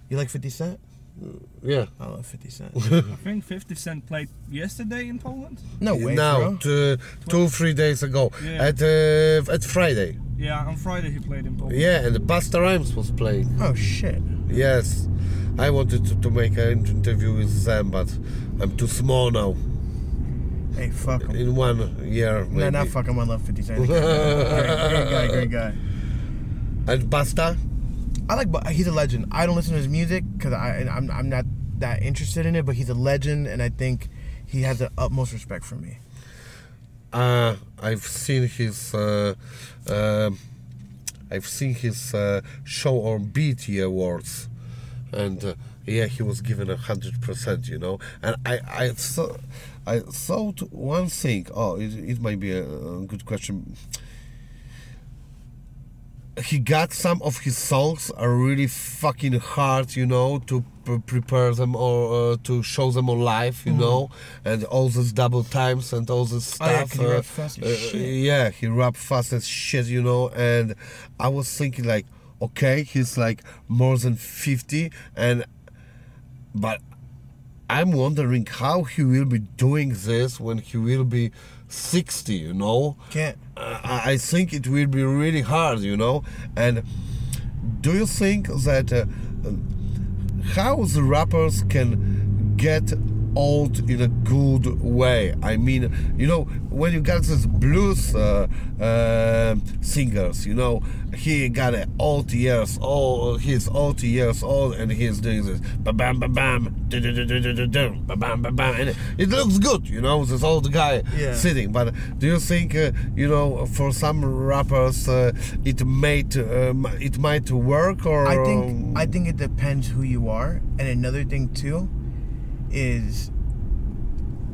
You like 50 Cent? Yeah. I love 50 Cent. I think 50 Cent played yesterday in Poland. No way, now, two, two, three days ago, Yeah. at uh, at Friday. Yeah, on Friday he played in Poland. Yeah, and Busta Rhymes was playing. Oh shit. Yes, I wanted to, to make an interview with them, but I'm too small now. Hey, fuck him. In one year, maybe. Nah, not fuck him. I love 50 Cent. great, great guy, great guy. And Busta? I like, but he's a legend. I don't listen to his music because I I'm I'm not that interested in it. But he's a legend, and I think he has the utmost respect for me. Uh, I've seen his. Uh, um I've seen his uh, show on BET Awards, and uh, yeah, he was given a hundred percent, you know. And I, I saw, I thought one thing. Oh, it, it might be a, a good question. He got some of his songs are really fucking hard, you know, to prepare them or uh, to show them on live, you know, and all those double times and all this Oh, yeah, stuff. 'cause he uh, uh, yeah, he rap fast as shit, you know. And I was thinking like, okay, he's like more than fifty, and but I'm wondering how he will be doing this when he will be sixty, you know. Can't. I I think it will be really hard, you know. And do you think that uh, how the rappers can get old in a good way. I mean, you know, when you got this blues uh, uh, singers, you know, he got a old years old, he's old years old, and he's doing this ba bam ba bam, du- du- du- du- du- du, ba bam ba bam, and it, it looks good, you know, this old guy Yeah. sitting. But do you think, uh, you know, for some rappers, uh, it might um, it might work or? I think I think it depends who you are, and another thing too is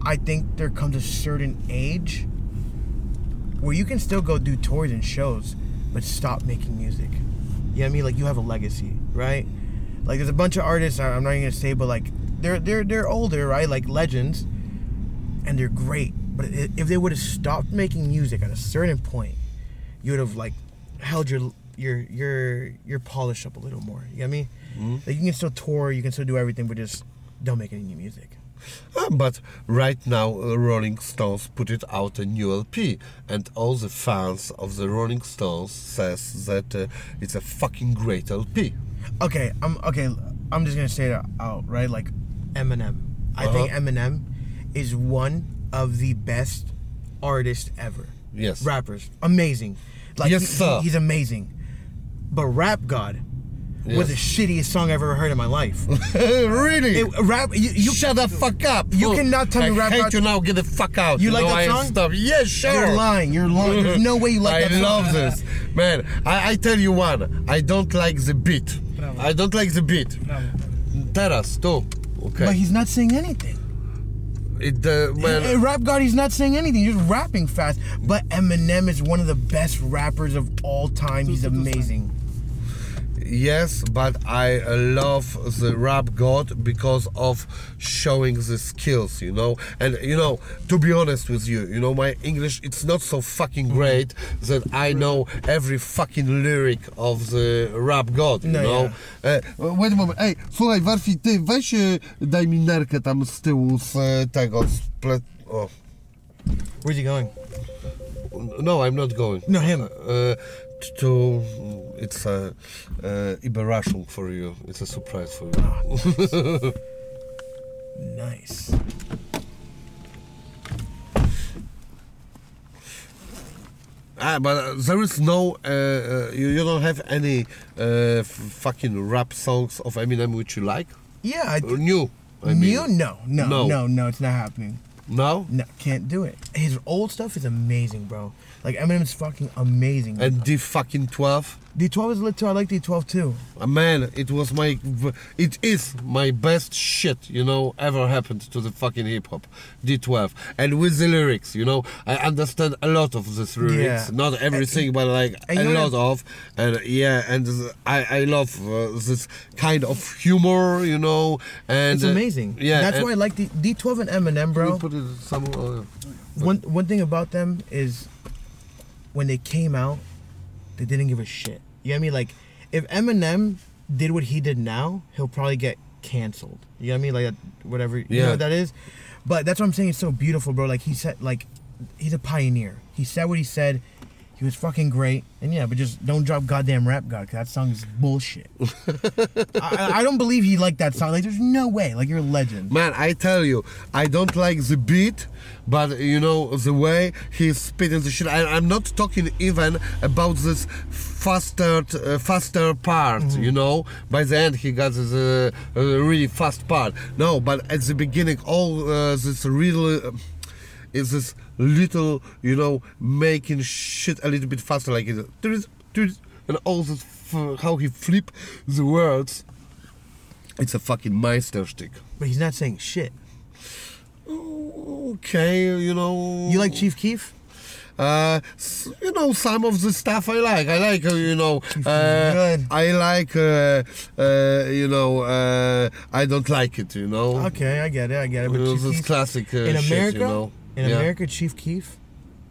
I think there comes a certain age where you can still go do tours and shows, but stop making music. You know what I mean? Like you have a legacy, right? Like there's a bunch of artists I'm not even gonna say, but like they're they're they're older, right? Like legends, and they're great. But if they would have stopped making music at a certain point, you would have like held your your your your polish up a little more. You know what I mean? Mm-hmm. Like you can still tour, you can still do everything, but just don't make any new music. Uh, But right now, uh, Rolling Stones put it out a new LP, and all the fans of the Rolling Stones says that uh, it's a fucking great LP. Okay, I'm okay. I'm just gonna say it out, right? Like Eminem. I think Uh-huh. Eminem is one of the best artists ever. Yes. Rappers, amazing. Like Yes, he- sir. he's amazing. But Rap God was the shittiest song I've ever heard in my life. really? It, rap, you, you Shut the fuck up! You Fool. cannot tell me I Rap hate God- you now. Get the fuck out! You like know, that song? Stuff. Yeah, sure. You're lying. You're lying. There's no way you like I that song. love this, man. I, I tell you one. I don't like the beat. Bravo. I don't like the beat. No. Teraz, tu. Okay. But he's not saying anything. it, uh, man. Eh, Rap God, he's not saying anything. He's just rapping fast. But Eminem is one of the best rappers of all time. He's amazing. Yes, but I love the rap god because of showing the skills, you know. And you know, to be honest with you, you know, my English it's not so fucking great that I know every fucking lyric of the rap god, you No, know. Uh, wait a moment, ej, słuchaj, Warfi, ty weź e, daj mi nerkę tam z tyłu z e, tego, z ple... O. Where's he going? No, I'm not going. No, him. Uh, to it's a uh, Überraschung for you. It's a surprise for you. Nice. ah, but uh, there is no. Uh, uh, you, you don't have any uh, f- fucking rap songs of Eminem which you like. Yeah. I, Or new. I mean. New? No, no, No. no, no, It's not happening. No. No, can't do it. His old stuff is amazing, bro. Like Eminem's fucking amazing. And D fucking twelve. D12 is lit too. I like D12 too. Uh, man, it was my, it is my best shit, you know, ever happened to the fucking hip hop, D12, and with the lyrics, you know, I understand a lot of the lyrics, Yeah. not everything, but like a lot of, and yeah, and I I love uh, this kind of humor, you know, and It's uh, amazing. yeah, That's and- why I like D- D12 and Eminem, bro. we put it somewhere? One one thing about them is when they came out, they didn't give a shit. You know what I mean? Like if Eminem did what he did now, he'll probably get canceled. You know what I mean? Like whatever. You know what that is? But that's what I'm saying. It's so beautiful, bro. Like he said, like he's a pioneer. He said what he said. He was fucking great. And yeah, but just don't drop goddamn rap god, 'cause that song is bullshit. I, I don't believe he liked that song. Like, there's no way. Like, you're a legend. Man, I tell you, I don't like the beat, but you know the way he's spitting the shit. I, I'm not talking even about this faster, uh, faster part. You know, by the end he got the uh, really fast part. No, but at the beginning, all uh, this really. Uh, is this little, you know, making shit a little bit faster, like it, and all this, f- how he flip the words. It's a fucking Meisterstück. But he's not saying shit. Okay, you know. You like Chief Keef? Uh, you know, some of the stuff I like. I like, uh, you know, uh. I like, uh, uh, you know, uh, I don't like it, you know. Okay, I get it, I get it. But You know, this classic uh, in shit, you know. In yeah. America, Chief Keef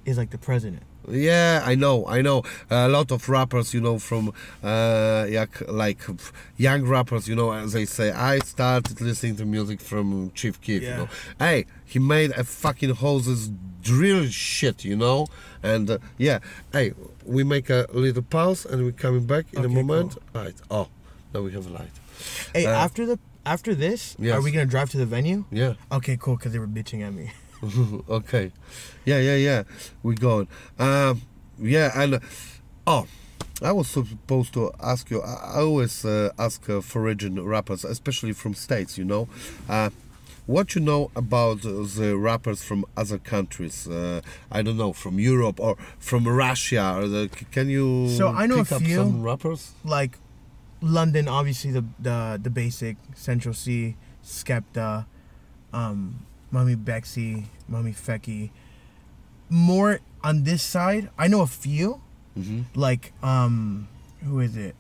is like the president. Yeah, I know, I know. A lot of rappers, you know, from uh, like young rappers, you know, as they say, I started listening to music from Chief Keef. You Yeah. know, hey, he made a fucking hoses drill shit, you know, and uh, yeah, hey, we make a little pause and we're coming back in a Okay, moment. Right. Oh, now we have a light. Hey, Uh, after the after this, Yes. are we gonna drive to the venue? Yeah. Okay, cool. Because they were bitching at me. okay. Yeah, yeah, yeah. We going. Um, yeah, and oh, I was supposed to ask you. I I always uh, ask uh, foreign rappers, especially from states. You know, uh, what you know about uh, the rappers from other countries? Uh, I don't know, from Europe or from Russia. Or the, can you? So I know a pick up few. some rappers. Like London, obviously the the the basic Central Cee, Skepta, um, Mummy Bexy, Mummy Fecky. More on this side, I know a few. hmm Like um, who is it?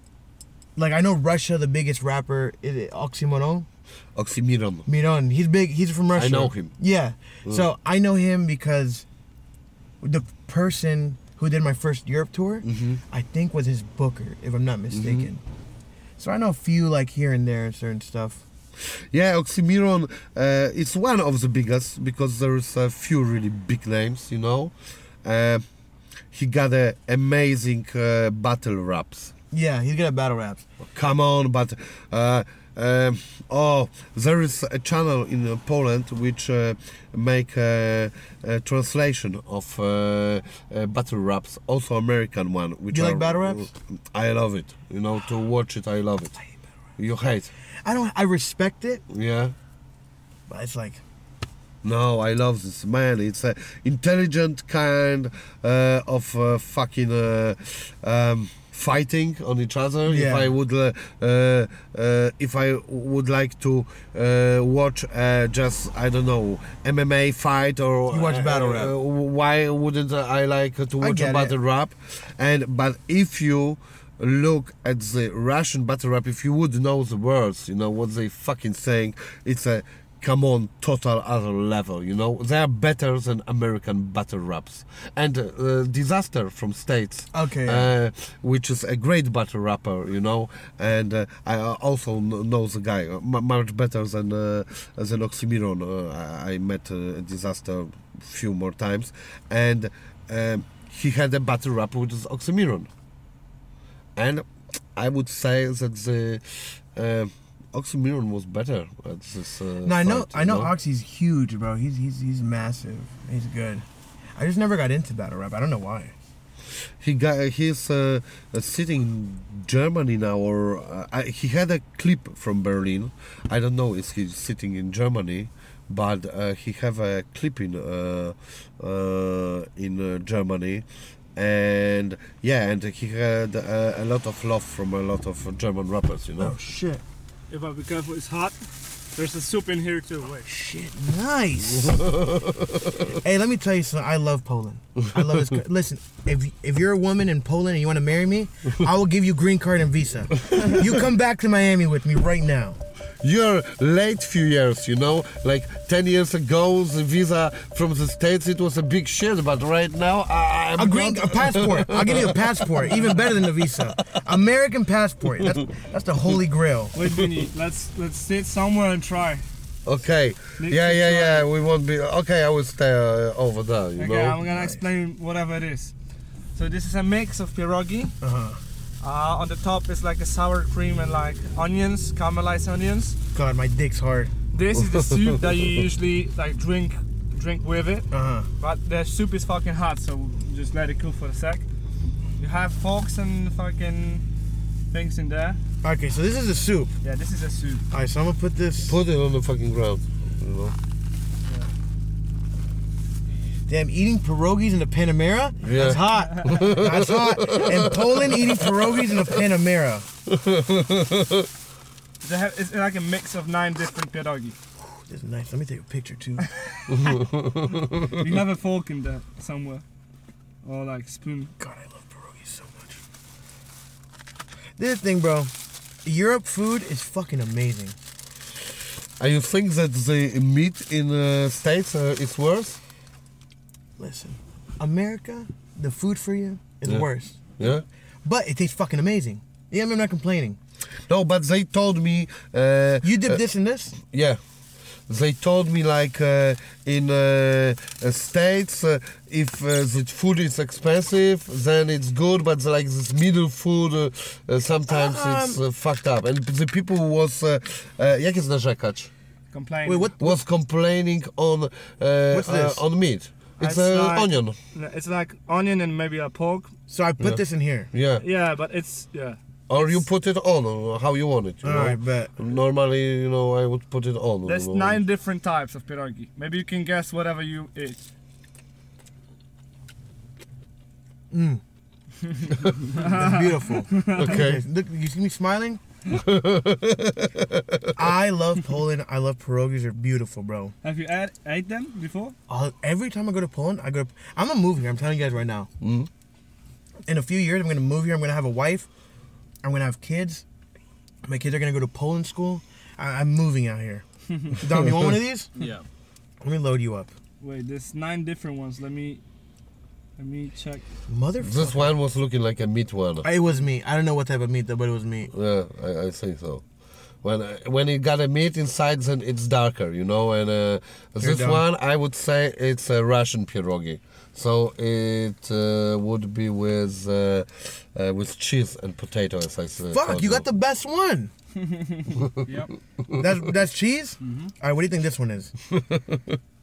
Like I know Russia, the biggest rapper is it Oxymoron. Oxymiron. Miron, he's big. He's from Russia. I know him. Yeah. Mm. So I know him because the person who did my first Europe tour, hmm I think was his booker, if I'm not mistaken. So I know a few like here and there and certain stuff. Yeah, Oxymiron, uh, it's one of the biggest because there's a few really big names, you know. Uh, he got a amazing uh, battle raps. Yeah, he's good at battle raps. Come on, but uh, um oh, there is a channel in uh, Poland which uh, make a, a translation of uh, uh, battle raps, also American one. Which You like battle raps? I love it. You know, to watch it, I love it. You hate? I don't. I respect it, Yeah. but it's like No, I love this man. It's a intelligent kind uh, of uh, fucking uh, um, fighting on each other. If Yeah. I would, uh, uh, uh, if I would like to uh, watch uh, just I don't know MMA fight or You watch battle rap. uh, why wouldn't I like to watch get a it. battle rap? And but if you look at the Russian battle rap, if you would know the words, you know what they fucking saying, it's a come on total other level. You know they are better than American battle raps. And uh, Dizaster from States, okay. uh, which is a great battle rapper, you know, and uh, I uh, also know the guy uh, much better than uh, than Oxymiron. Uh, I, met uh, Dizaster a few more times, and um, he had a battle rap with Oxymiron, and I would say that the uh, Oxymiron was better at this. Uh, no, I know. fight, I you know. Oxy's huge, bro. He's he's he's massive. He's good. I just never got into battle rap. I don't know why. he got he's uh, uh, sitting in Germany now, or uh, he had a clip from Berlin. I don't know if he's sitting in Germany, but uh, he have a clip in uh, uh, in uh, Germany, and yeah, and he had uh, a lot of love from a lot of German rappers, you know. Oh shit. If I be careful, it's hot. There's a soup in here too. Wait. Shit, nice. hey, let me tell you something. I love Poland. I love this. co- Listen, if if you're a woman in Poland and you want to marry me, I will give you green card and visa. You come back to Miami with me right now. You're late few years, you know. Like ten years ago, the visa from the states it was a big shit, but right now I, I'm A green not- a passport. I'll give you a passport, even better than the visa. American passport. That's that's the holy grail. Wait, Wini. let's let's sit somewhere and try. Okay. Next yeah, yeah, try. yeah. We won't be. Okay, I will stay uh, over there. You Okay, know. I'm gonna explain whatever it is. So this is a mix of pierogi. Uh huh. Uh, on the top is like a sour cream and like onions, caramelized onions. God, my dick's hard. This is the soup that you usually like drink drink with it. Uh huh. But the soup is fucking hot, so just let it cool for a sec. You have forks and fucking things in there. Okay, so this is the soup. Yeah, this is a soup. All right, so I'm gonna put this. Put it on the fucking ground. You know. Damn, eating pierogies in a Panamera? Yeah. That's hot. That's hot. In Poland, eating pierogies in a Panamera. It's, a, it's like a mix of nine different pierogi. This is nice. Let me take a picture too. You have a fork in there somewhere, or like spoon. God, I love pierogies so much. This thing, bro. Europe food is fucking amazing. And you think that the meat in the states uh, is worse? Listen, America, the food for you is Yeah. worse, Yeah. but it tastes fucking amazing. Yeah, I'm not complaining. No, but they told me. Uh, You dip uh, this in this? Yeah. they told me like uh, in uh, uh, states uh, if uh, the food is expensive then it's good but like this middle food uh, uh, sometimes it's uh, fucked up and the people was uh, uh, jak jest narzekać Complain. Wait, what? was complaining on uh, uh, this? on meat it's It's uh, like- onion It's like onion and maybe a pork. So I put Yeah. this in here. yeah Yeah, but it's yeah. or you put it on uh, how you want it you All know? right, bet. normally you know I would put it on There's you know. nine different types of pierogi. Maybe you can guess whatever you eat. That's beautiful. okay Look, you see me smiling? I love Poland. I love pierogies. They're beautiful, bro. Have you ate, ate them before? Uh, every time I go to Poland, I go. I'm gonna move here. I'm telling you guys right now. Mhm. In a few years, I'm gonna move here. I'm gonna have a wife. I'm gonna have kids. My kids are gonna go to Poland school. I, I'm moving out here. Dom, you want one of these? Yeah. Let me load you up, Wait, there's nine different ones. Let me let me check. motherfucker. this one was looking like a meat one It was me. I don't know what type of meat, but it was meat. Yeah, I, I think so. When uh, when it got a meat inside, then it's darker, you know. And uh, this done. one, I would say it's a Russian pierogi. So it uh, would be with uh, uh, with cheese and potato, as I said. Fuck, you got the best one. Yep. That's that's cheese. All right, what do you think this one is?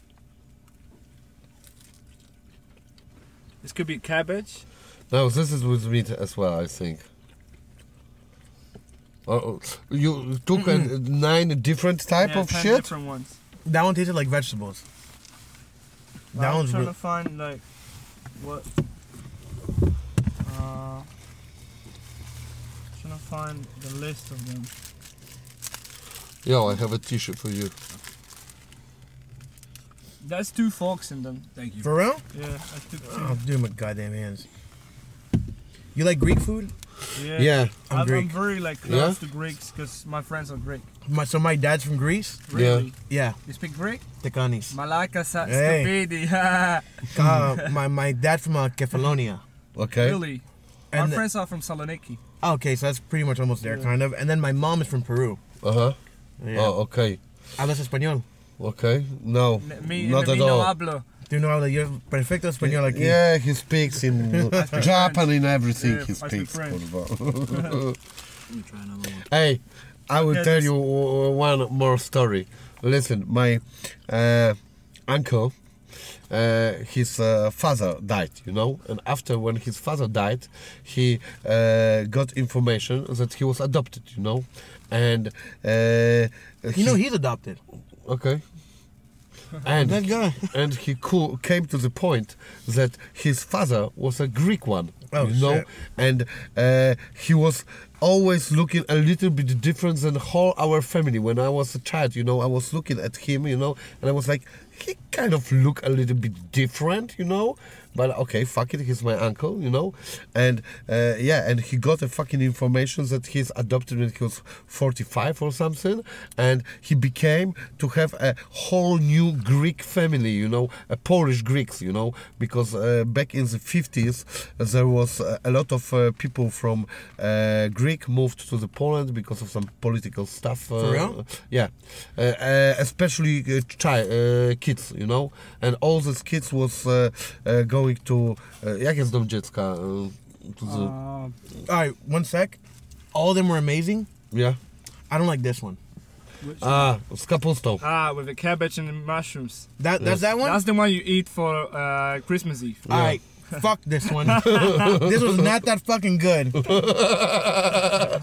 This could be cabbage. No, this is with meat as well, I think. Oh, you took a, nine different type yeah, of 10 shit. different ones. That one tasted like vegetables. That I'm one's trying re- to find like what. Uh, trying to find the list of them. Yo, I have a T-shirt for you. There's two forks in them. Thank you. for real. Yeah, I took two. I'll do my goddamn hands. You like Greek food? Yeah. Yeah. I'm I'm, I'm Greek. very like Yeah? close to Greeks because my friends are Greek. My, so my dad's from Greece. Really? Yeah, You speak Greek? Tekanis. Malaka sa Hey. stupidi. Uh, my my dad from uh, Kefalonia. Okay. really? My And the- friends are from Saloniki. Okay, so that's pretty much almost there, Yeah. kind of. And then my mom is from Peru. Uh huh. Yeah. Oh, okay. Hablas español. Okay. No, Me, not me at no all. hablo. Do you know how you're perfecto español aquí? Yeah, he speaks in Japan in everything Yeah, he I speak speaks. Let me try another one. hey, I will Okay, tell you one more story. Listen, my uh, uncle, uh, his uh, father died, you know, and after when his father died, he uh, got information that he was adopted, you know, and uh, You know he's adopted. okay. And That guy. and he co- came to the point that his father was a Greek one, Oh, you know, shit. and uh, he was always looking a little bit different than whole our family. When I was a child, you know, I was looking at him, you know, and I was like, he kind of look a little bit different, you know. But okay, fuck it, he's my uncle, you know, and uh, yeah, and he got the fucking information that he's adopted when he was 45 or something, and he became to have a whole new Greek family, you know, a Polish Greeks, you know, because uh, back in the 50s there was uh, a lot of uh, people from uh, Greek moved to the Poland because of some political stuff. Uh, For real? Yeah, especially uh, chi- uh, kids, you know, and all these kids was uh, uh, going to. Uh, jak jest dom dziecka? Uh, to the, Uh, All right, one sec. All of them were amazing. yeah. I don't like this one. Ah, z kapustą. ah, with the cabbage and the mushrooms. That that's that one. That's the one you eat for uh, Christmas Eve. All right, fuck this one. this was not that fucking good.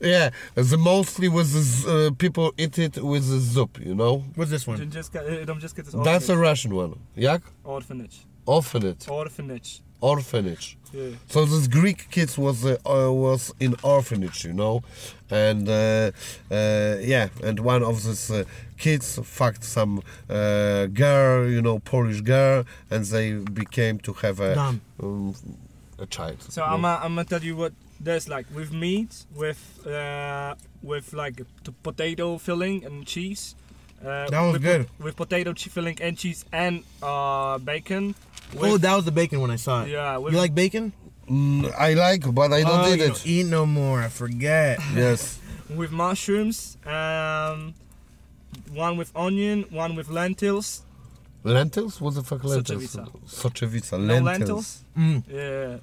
Yeah, the mostly with the z- uh, people eat it with the soup, you know. What's this one? just get, uh, don't just get this That's a. Russian one. Jak? orphanage. Orphanage. Orphanage. Orphanage. Yeah. So this Greek kids was uh, was in orphanage, you know, and uh, uh, yeah, and one of these uh, kids fucked some uh, girl, you know, Polish girl, and they became to have a um, a child. So you I'm gonna, I'm gonna tell you what there's like with meat, with uh, with like the potato filling and cheese. Uh, That was with, good. With potato filling and cheese and uh, bacon. Oh, that was the bacon when I saw it. yeah. With, You like bacon? Mm, I like, but I don't oh, eat you it. don't eat no more. I forget. Yes. with mushrooms. Um, one with onion, one with lentils. Lentils? What the fuck lentils? Soczewica. Soczewica. No Lentils. lentils. Mm. Yeah.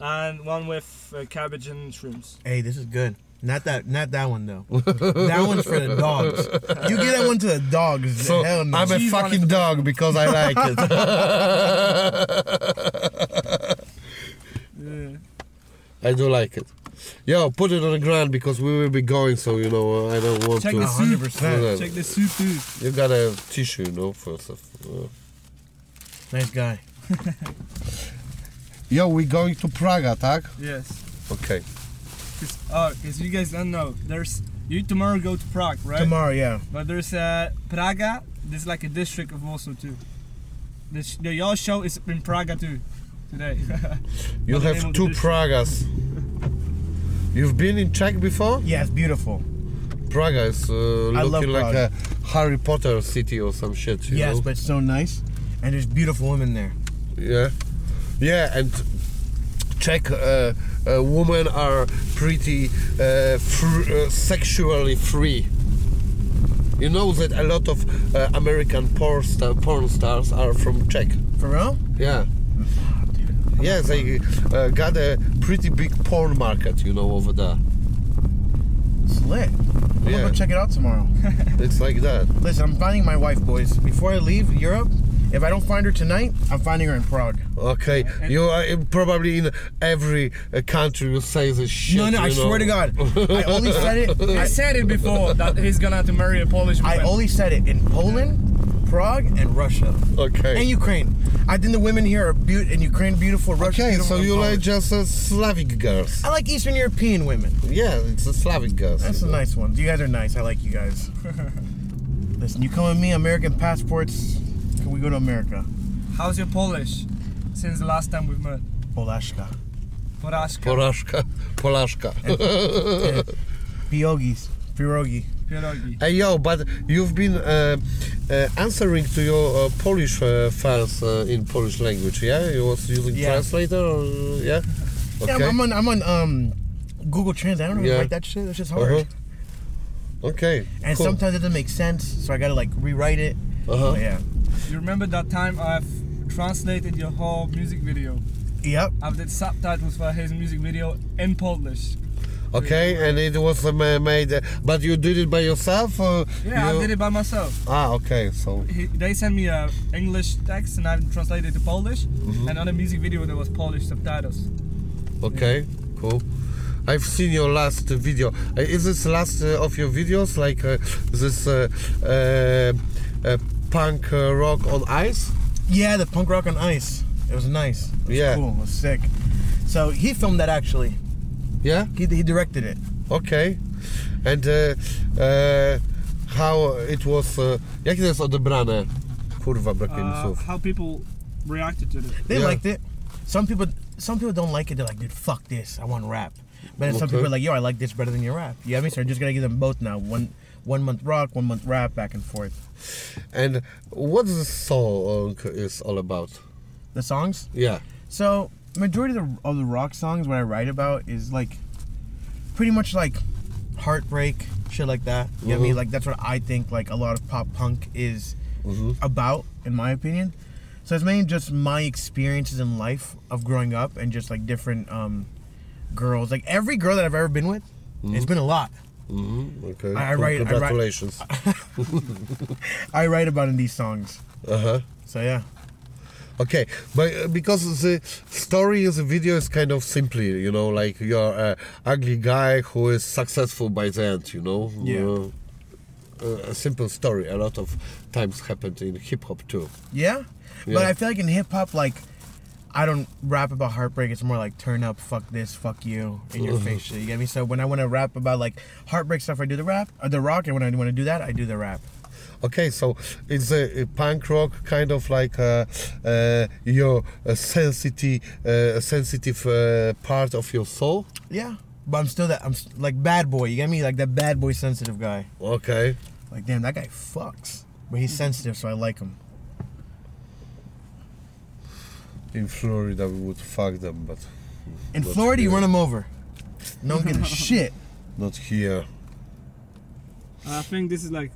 And one with uh, cabbage and shrimps. Hey, this is good. Not that, not that one though. that one's for the dogs. You give that one to the dogs. So hell no. I'm a Cheese on fucking it. dog because I like it. Yeah. I do like it. Yo, put it on the ground because we will be going, so you know I don't want Check to. the soup. 100%. Check the soup too. You got a tissue, you know, first. Of, uh. Nice guy. Yo, we going to Praga, tak? Yes. Okay. Cause, oh, cause you guys don't know. There's you tomorrow go to Prague, right? Tomorrow, yeah. But there's uh, Praga. This is like a district of Warsaw too. The, sh- the your show is in Praga too. Today. You What's the name have two? Pragas. You've been in Czech before? Yeah, it's beautiful. Praga is uh, I love looking like Prague. a Harry Potter city or some shit. You yes, know? but it's so nice. And there's beautiful women there. Yeah, yeah, and Czech uh, uh, women are pretty uh, fr- uh, sexually free. You know that a lot of uh, American porn, star- porn stars are from Czech. For real? Yeah. Yeah, they uh, got a pretty big porn market, you know, over there. It's lit. Yeah. go check it out tomorrow. It's like that. Listen, I'm finding my wife, boys. Before I leave Europe, if I don't find her tonight, I'm finding her in Prague. Okay, you are in- probably in every uh, country you say this shit. no, no, I you know. swear to God. I only said it. I I, said it before that he's gonna have to marry a Polish I woman. only said it in Poland, Prague, and Russia. Okay. And Ukraine. I think the women here are beautiful. In Ukraine, beautiful. Russia, Okay, beautiful. so and you like just uh, Slavic girls. I like Eastern European women. Yeah, it's a Slavic girls. That's a nice one. You guys are nice. I like you guys. Listen, you come with me, American passports. Can we go to America? How's your Polish? Since the last time we've met. Polashka. Porażka. Porażka, Polaszka. Pierogis. Pierogi. Pierogi. hey yo, but you've been uh, uh, answering to your uh, Polish uh, fans uh, in Polish language, yeah? You was using Yeah. translator, or, yeah? Yeah, I'm, I'm on. I'm on um, Google Translate. I don't know Yeah. to write that shit. That's just hard. Uh-huh. Okay. And cool. sometimes it doesn't make sense, so I gotta like rewrite it. Uh-huh. Yeah. You remember that time I've translated your whole music video? Yep. I've did subtitles for his music video in Polish. Okay, and it was uh, made, uh, but you did it by yourself? Or Yeah, you... I did it by myself. Ah, okay, so. He, they sent me a English text and I translated to Polish. Mm-hmm. And on the music video there was Polish subtitles. Okay, cool. I've seen your last video. Uh, is this last of your videos like uh, this uh, uh, uh, punk uh, rock on ice? Yeah, the punk rock on ice. It was nice. It was Yeah. Cool. It was sick. So he filmed that actually. Yeah. He, he directed it. Okay. And uh, uh, how it was? Uh, jak to jest odebrane? Kurwa, brakuje mi Uh, słów. how people reacted to it. They Yeah. liked it. Some people, some people don't like it. They're like, dude, fuck this. I want rap. But then some people are like, yo, I like this better than your rap. You know what I mean? So I'm just gonna give them both now. One, one month rock, one month rap, back and forth. And what the song is all about? The songs. Yeah. So majority of the, of the rock songs, what I write about is like, pretty much like heartbreak, shit like that. You know what I mean? Mhm. Like that's what I think like a lot of pop punk is hmm about, in my opinion. So it's mainly just my experiences in life of growing up and just like different um, girls. Like every girl that I've ever been with, it's been a lot. Hmm Okay. I- I write- I write- Congratulations. I write about in these songs. Uh huh. So yeah. Okay, but uh, because the story in the video is kind of simply, you know, like you're a ugly guy who is successful by the end, you know. Yeah. Uh, a simple story. A lot of times happened in hip hop too. Yeah. yeah, But I feel like in hip hop, like I don't rap about heartbreak. It's more like turn up, fuck this, fuck you, in your face shit. You get me? So when I want to rap about like heartbreak stuff, I do the rap, or the rock, and when I want to do that, I do the rap. Okay, so it's a, a punk rock kind of like uh, uh, your uh, sensitive, uh, sensitive uh, part of your soul. Yeah. But I'm still that I'm like bad boy. You get me? Like that bad boy sensitive guy. Okay. Like damn, that guy fucks, but he's sensitive, so I like him. In Florida, we would fuck them, but In Not Florida, you run them over. No one gives a shit. not here. I think this is like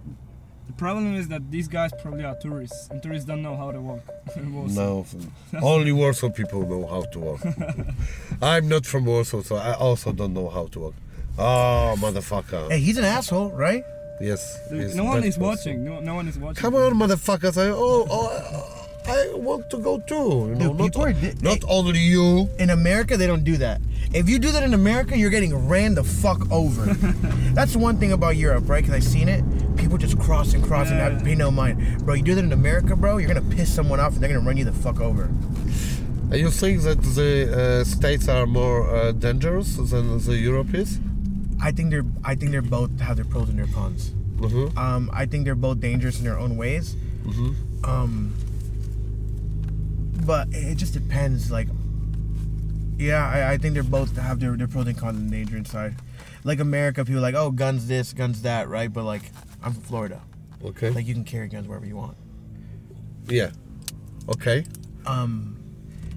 The problem is that these guys probably are tourists, and tourists don't know how to walk. in Warsaw. No, only Warsaw people know how to walk. I'm not from Warsaw, so I also don't know how to walk. Oh, motherfucker. Hey, he's an asshole, right? Yes. Dude, he's no one is person. watching. No, no one is watching. Come on, motherfuckers. I, oh, oh, oh. I want to go too. You know, Dude, not, people are di- not only you. In America, they don't do that. If you do that in America, you're getting ran the fuck over. That's the one thing about Europe, right? Because I've seen it. People just cross and cross Yeah. and I pay no mind. Bro, you do that in America, bro, you're gonna piss someone off and they're gonna run you the fuck over. Are you think that the uh, states are more uh, dangerous than the Europe is? I think they're I think they're both have their pros and their cons. Mm-hmm. Um, I think they're both dangerous in their own ways. Mm-hmm. Um, but it just depends. Like, yeah, I, I think they're both have their, their pros and cons and danger inside. Like America, people are like, oh, guns this, guns that, right? But like, I'm from Florida. Okay. Like, you can carry guns wherever you want. yeah. Okay. Um,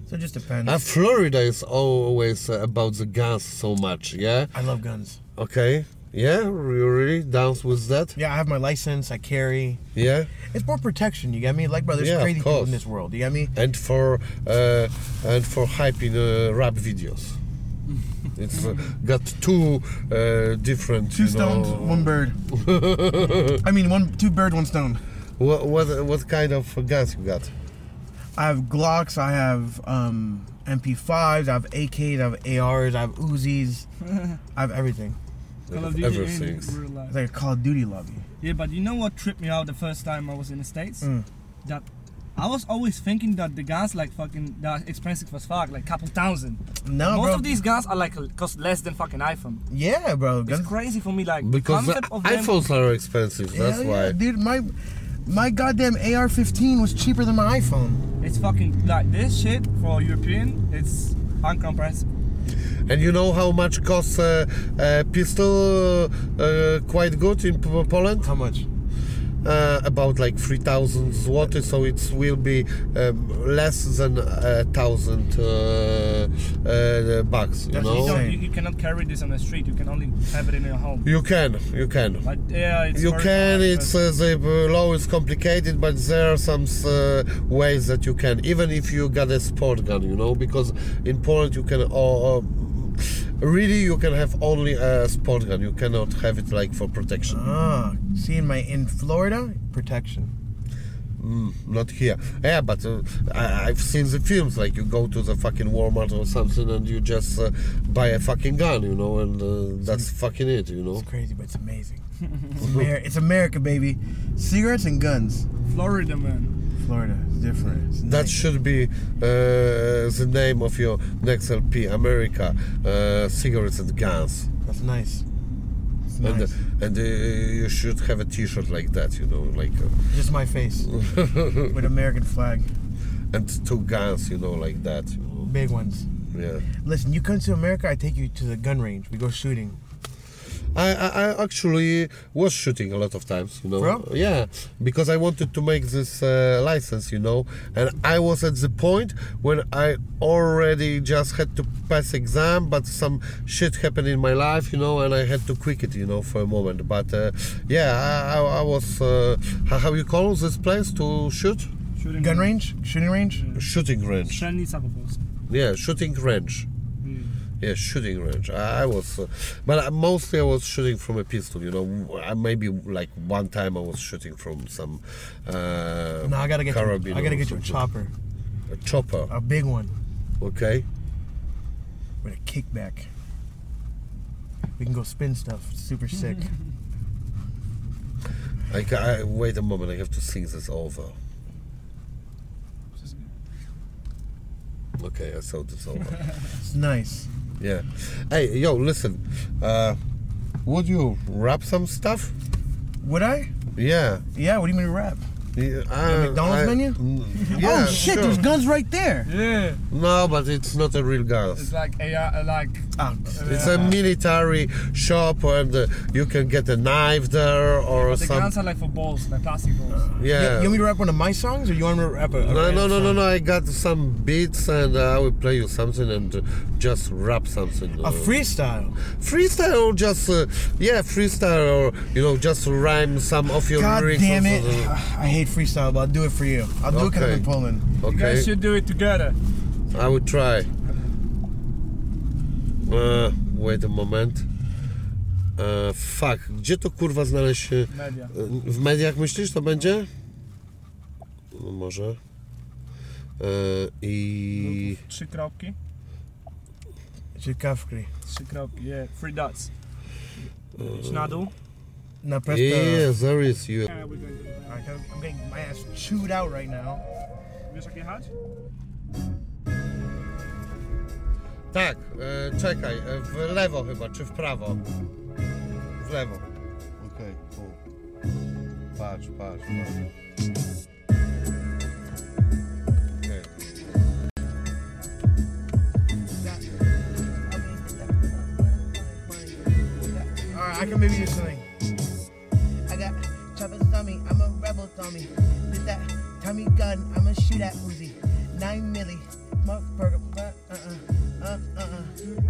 so it just depends. Uh, Florida is always uh, about the guns so much. Yeah. I love guns. Okay. Yeah. You really dance with that? Yeah, I have my license. I carry. Yeah. It's more protection. You get me? Like, bro, there's Yeah, crazy people in this world. You get me? And for uh, and for hyping uh, rap videos. It's uh, got two uh, different. Two stones, know- one bird. I mean, one two bird, one stone. What, what what kind of guns you got? I have Glocks. I have um, MP5s. I have AKs. I have ARs. I have Uzis. I have everything. Call of Duty in Everything. real life. It's like a Call of Duty lobby. Yeah, but you know what tripped me out the first time I was in the States? Mm. That I was always thinking that the guns like fucking they're expensive as fuck, like couple thousand. No, Most bro. of these guns are like cost less than fucking iPhone. Yeah, bro. It's Guns. crazy for me, like Because the the concept of them. iPhones are expensive. That's Hell why. dude. My my goddamn AR-15 was cheaper than my iPhone. It's fucking like this shit for European. It's uncompressible. And you know how much costs a uh, pistol? Uh, quite good in Poland. How much? Uh, about like three thousand zloty, so it will be um, less than a thousand uh, uh, bucks. You That's You, know. don't, you, you cannot carry this on the street. You can only have it in your home. You can, you can. But yeah, it's You very can. hard, It's but- uh, the law is complicated, but there are some uh, ways that you can, even if you got a sport gun, you know, because in Poland you can. Uh, uh, really, you can have only a sport gun. You cannot have it like for protection. Ah, see in my in Florida, protection. Mm, not here. Yeah, but uh, I, I've seen the films. Like you go to the fucking Walmart or something, and you just uh, buy a fucking gun, you know, and uh, that's fucking it, you know. It's crazy, but it's amazing. It's, Amer- it's America, baby. Cigarettes and guns. Florida, man. Florida different. It's That nice. should be uh, the name of your next LP, America, uh, cigarettes and guns. That's nice. It's And, nice. uh, and uh, you should have a T-shirt like that, you know, like uh, Just my face with American flag, and two guns, you know, like that. Big ones. Yeah. Listen, you come to America, I take you to the gun range. We go shooting. I, I, I actually was shooting a lot of times, you know. For real? Yeah, because I wanted to make this uh, license, you know, and I was at the point when I already just had to pass exam, but some shit happened in my life, you know, and I had to quit it, you know, for a moment. But uh, yeah, I, I, I was uh, how, how you call this place to shoot? Shooting Gun range? Shooting range? Shooting range. Strzelnica po polsku. Yeah, shooting range. Yeah, shooting range. I, I was, uh, but I- mostly I was shooting from a pistol. You know, I, maybe like one time I was shooting from some. Uh, No, I gotta get you. I gotta get you a chopper, A chopper. a big one Okay. with a kickback. We can go spin stuff. It's super sick. I, ca- I wait a moment. I have to think this over. Okay, I thought this over. It's nice. Yeah. Hey, yo, listen. Uh, would you rap some stuff? Would I? Yeah. Yeah. What do you mean rap? Yeah, The McDonald's menu? Mm, Yeah, oh shit, sure. there's guns right there. Yeah, No, but it's not a real gun. it's like a uh, like Ah, It's a military shop and uh, you can get a knife there or but the some. guns are like for balls, like plastic balls. you, Yeah. you want me to rap one of my songs, or you want me to rap a? a No, no, no, no, song? no. I got some beats and uh, I will play you something and uh, just rap something. A uh, freestyle. freestyle or just, uh, yeah, freestyle or, you know, just rhyme some of your God lyrics. damn it! something. I hate freestyle, but I'll do it for you. I'll do it because I'm in Okay. Poland. You Okay, guys should do it together. I will try. Uh, wait a moment. Uh, fuck, gdzie to kurwa znaleźć? e, Media. W mediach myślisz to będzie? No może. E, I... Trzy kropki. Ciekawki. Trzy kropki, yeah. Three dots. Idź na dół. Now press the. Yes, there is you. Yeah, we're going to do that. I'm getting my ass chewed out right now. Wiesz jak jechać? Tak, e, czekaj, e, w lewo chyba, czy w prawo? W lewo. Okej, tu. Patrz, patrz, patrz. Okej. Alright, I can maybe do something. A rebel on me. Did that Tommy gun, I'ma shoot at Uzi. Nine milli, burger, uh uh uh uh uh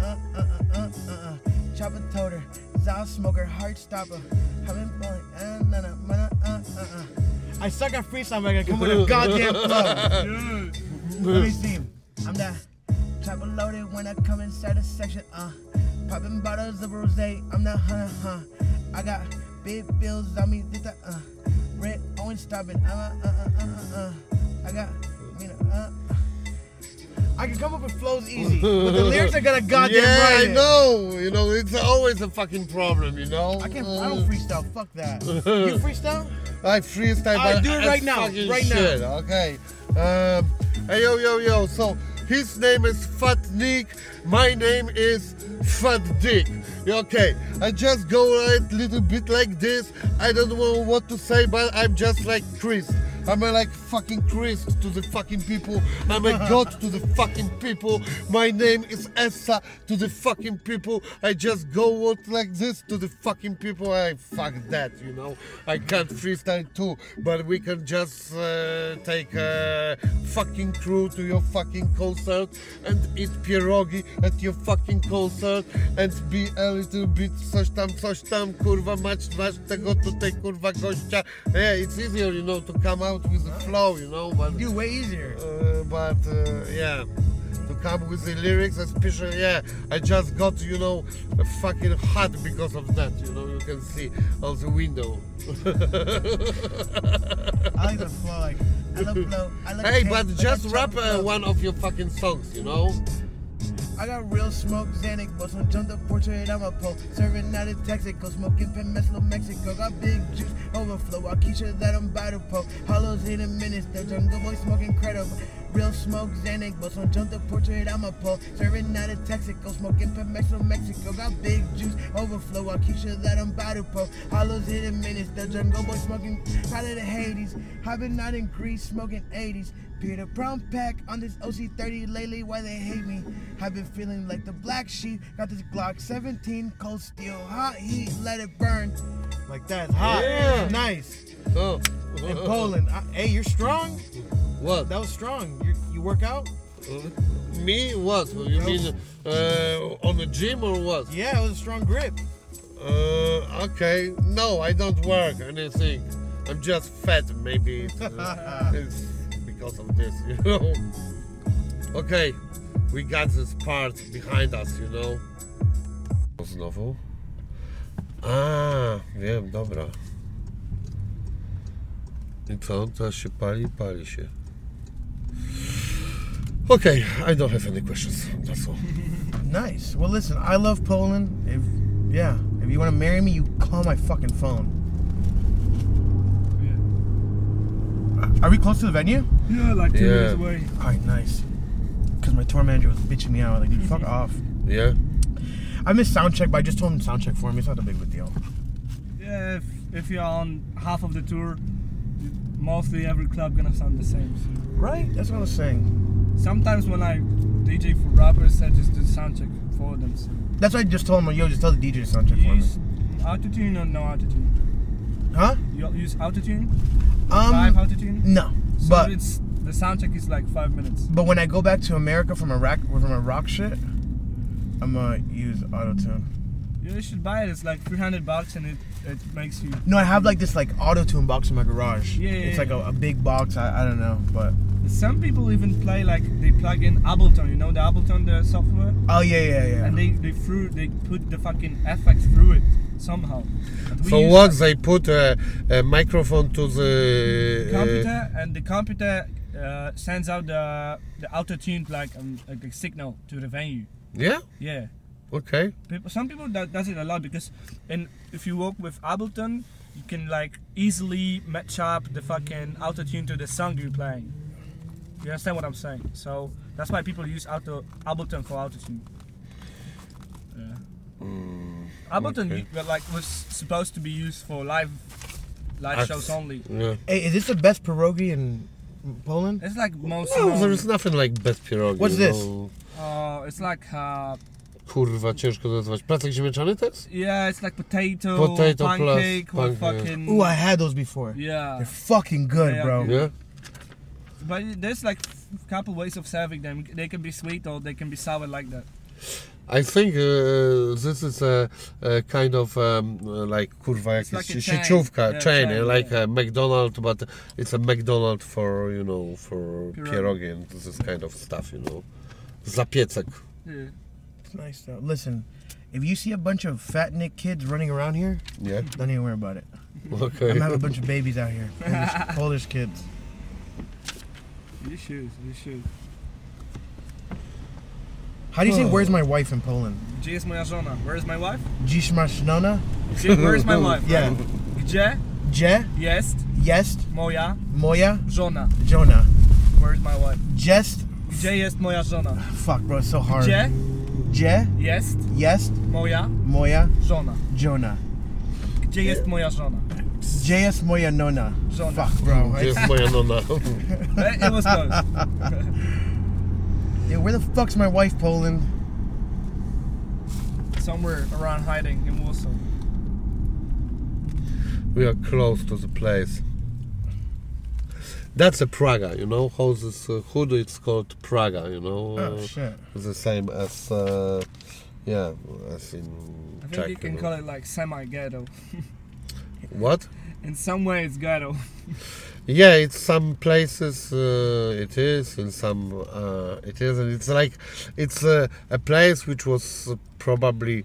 uh uh uh uh uh uh. Chopper told her, Zal smoker, heart stopper. Having fun, uh uh uh uh uh uh. I suck at freestyle, I come with a goddamn flow. Let me see. I'm that chopper loaded when I come inside the section, uh. Popping bottles of rose, I'm the hunter, huh? I got big bills on me, did that, uh. Orange, stopping, uh, uh, uh, uh, uh. I got, you know, uh. I can come up with flows easy, but the lyrics I got a goddamn yeah, right. Yeah, I know. You know, it's always a fucking problem. You know. I can't. Uh, I don't freestyle. Fuck that. You freestyle? I freestyle. I do it right now, right now. Okay. Um, hey yo yo yo. So his name is Fat Nick. My name is Fat Dick. Okay. I just go a little bit like this. I don't know what to say, but I'm just like Chris. I'm a like fucking Chris to the fucking people. I'm a god to the fucking people. My name is Essa to the fucking people. I just go out like this to the fucking people. I fuck that, you know. I can't freestyle too, but we can just uh, take a fucking crew to your fucking concert and eat pierogi at your fucking concert and be a little bit coś tam, coś tam, kurwa, mać, masz tego tutaj, kurwa, gościa. Yeah, it's easier, you know, to come out with the flow, you know, but... Do way easier. Uh, but uh, yeah, to come with the lyrics, especially yeah, I just got you know a fucking hot because of that. You know, you can see out the window. I like the flow. Like, I love flow, I like hey, but like just rap uh, one of your fucking songs. You know. I got real smoke, Xanax, but some jump the portrait I'm a pole. Serving out of Texaco, smoking Pemeslo, Mexico. Got big juice, overflow. I keep sure that I'm by the pole. Hollows hitting minutes, the jungle boy smoking credible. Real smoke, Xanax, but some jump the portrait I'm a pole. Serving out of Texaco, smoking Pemeslo, Mexico. Got big juice, overflow. I keep sure that I'm the pole. Hollows hitting minutes, the jungle boy smoking out of the Hades. Been out in Greece, smoking 80s. Peter Brown pack on this OC30 lately, why they hate me. I've been feeling like the black sheep. Got this Glock 17, cold steel, hot heat, let it burn. Like that. It's hot. Yeah. Nice. Oh. In Poland. I, hey, you're strong. What? That was strong. You you work out? Uh, Me? What? You mean uh, on the gym or what? Yeah, it was a strong grip. Uh, okay. No, I don't work anything. I'm just fat. Maybe it's, it's because of this, you know. Okay, we got this part behind us, you know. Znowu? A, wiem, dobra. I co? Teraz się pali? Pali się. Okay, I don't have any questions. That's all. Nice. Well, listen, I love Poland. If yeah, if you want to marry me, you call my fucking phone. Are we close to the venue? Yeah, like two Yeah. minutes away. All right, nice. Because my tour manager was bitching me out. Like, dude, fuck off. Yeah? I missed sound check, but I just told him sound check for me. It's not a big of a deal. Yeah, if, if you're on half of the tour, mostly every club gonna sound the same. So Right? That's what I was saying. sometimes when I DJ for rappers, I just do sound check for them. So That's why I just told him, yo, just tell the DJ to sound check you for me. use autotune or no autotune? Huh? You use autotune? Um, autotune? no. So But it's the sound check is like five minutes. but when I go back to America from Iraq from a rock shit, I'm gonna use autotune. You should buy it. It's like 300 bucks and it, it makes you. No, I have like this like auto tune box in my garage. Yeah, yeah, It's yeah. like a, a big box. I, I don't know, but Some people even play like they plug in Ableton. You know the Ableton, the software, oh yeah, yeah, yeah. and they they through they put the fucking effects through it somehow. But we So use what? the They put a, a microphone to the. uh, computer, and the computer uh, sends out the the auto tuned like um, like a signal to the venue. yeah. Yeah. Okay. People, some people that does it a lot because, and if you work with Ableton, you can like easily match up the fucking auto tune to the song you're playing. You understand what I'm saying? So that's why people use auto Ableton for auto tune. Yeah. Ableton okay. you- like was supposed to be used for live live Acts. shows only. Yeah. Hey, is this the best pierogi in Poland? It's like most. No, known- there's nothing like best pierogi. What's this? know. Uh, it's like uh, Kurwa, ciężko to nazwać. Placek ziemniaczany to jest? yeah, it's like potato, Potato plus pancake pancake. fucking. Ooh, I had those before. yeah. They're fucking good, Yeah, bro. yeah. Yeah? But there's like a couple ways of serving them. They can be sweet or they can be sour like that. I think uh, this is a, a kind of um, like kurwa It's jakieś like a chain. sieciówka, Yeah, chain, chain, like yeah. a McDonald's, but it's a McDonald's for, you know, for Pierogi. and this kind of stuff, you know. Zapiecek. Yeah. It's nice though. Listen, if you see a bunch of fat Nick kids running around here, Yeah? don't even worry about it. Okay. I'm gonna have a bunch of babies out here. Polish, Polish kids. You should. You should. How do you say Oh. where's my wife in Poland? Gdzie jest moja żona? Where is my wife? Dziś masz żonę? Gdzie, where is my wife? Yeah. Gdzie Gdzie jest jest moja moja żona? żona? Where is my wife? Jest Gdzie jest moja żona? fuck bro, it's so hard. Gdzie Gdzie jest jest moja moja żona? żona? Gdzie jest moja żona? Gdzie jest moja nona? Żona. Fuck bro. Gdzie jest moja nona? Eh, It was close. Yeah, where the fuck's my wife, Poland? Somewhere around hiding in Warsaw. we are close to the place. That's a Praga, you know. How this uh, hood it's called Praga, you know. Oh uh, shit. It's the same as, uh, yeah, as in I think Czech. you can know. call it like semi-ghetto. What? In some way, it's ghetto. Yeah, it's some places uh, it is, in some uh, it isn't. It's like it's uh, a place which was probably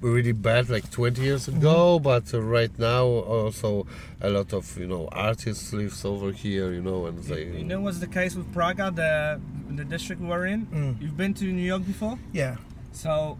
really bad like 20 years ago, but uh, right now also a lot of you know artists lives over here, you know, and they. You know what's the case with Praga, the the district we're in? Mm. You've been to New York before? Yeah. So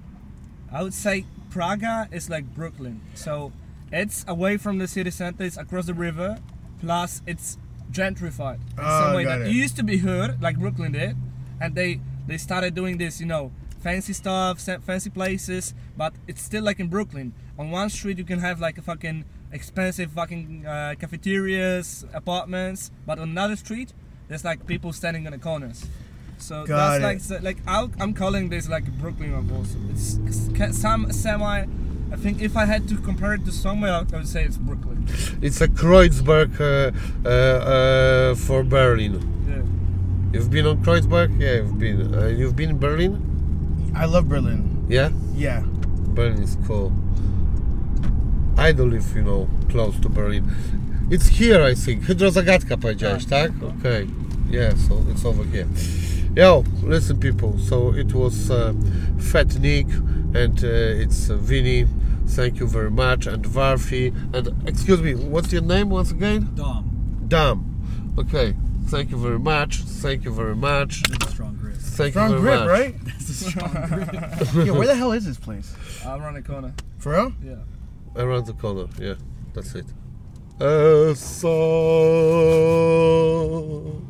I would say Praga is like Brooklyn. So it's away from the city center, it's across the river, plus it's gentrified. In Ah, some way got that it. it used to be hood, like Brooklyn did, and they they started doing this, you know, fancy stuff, fancy places, but it's still like in Brooklyn. On one street you can have like a fucking expensive fucking uh, cafeterias, apartments, but on another street there's like people standing on the corners. So Got that's it. like so, like I'll, I'm calling this like Brooklyn of also. It's some semi. I think if I had to compare it to somewhere, I would say it's Brooklyn. It's a Kreuzberg uh, uh, uh, for Berlin. Yeah. You've been on Kreuzberg? Yeah, you've been. Uh, you've been in Berlin? I love Berlin. Yeah. Yeah. Berlin is cool. I don't live, you know, close to Berlin. It's here, I think. Hydrozagadka powiedziałeś, tak? Okay. Yeah, so it's over here. Yo, listen, people. So it was uh, Fat Nick and uh, it's uh, Wini. Thank you very much. And Varfi. And excuse me, what's your name once again? Dom. Dom. Okay. Thank you very much. Thank you very much. Thank Strong you very grip, much. right? This is a strong grip. yeah, where the hell is this place? Around the corner. For real? Yeah. Around the corner, yeah, that's it. Uh, so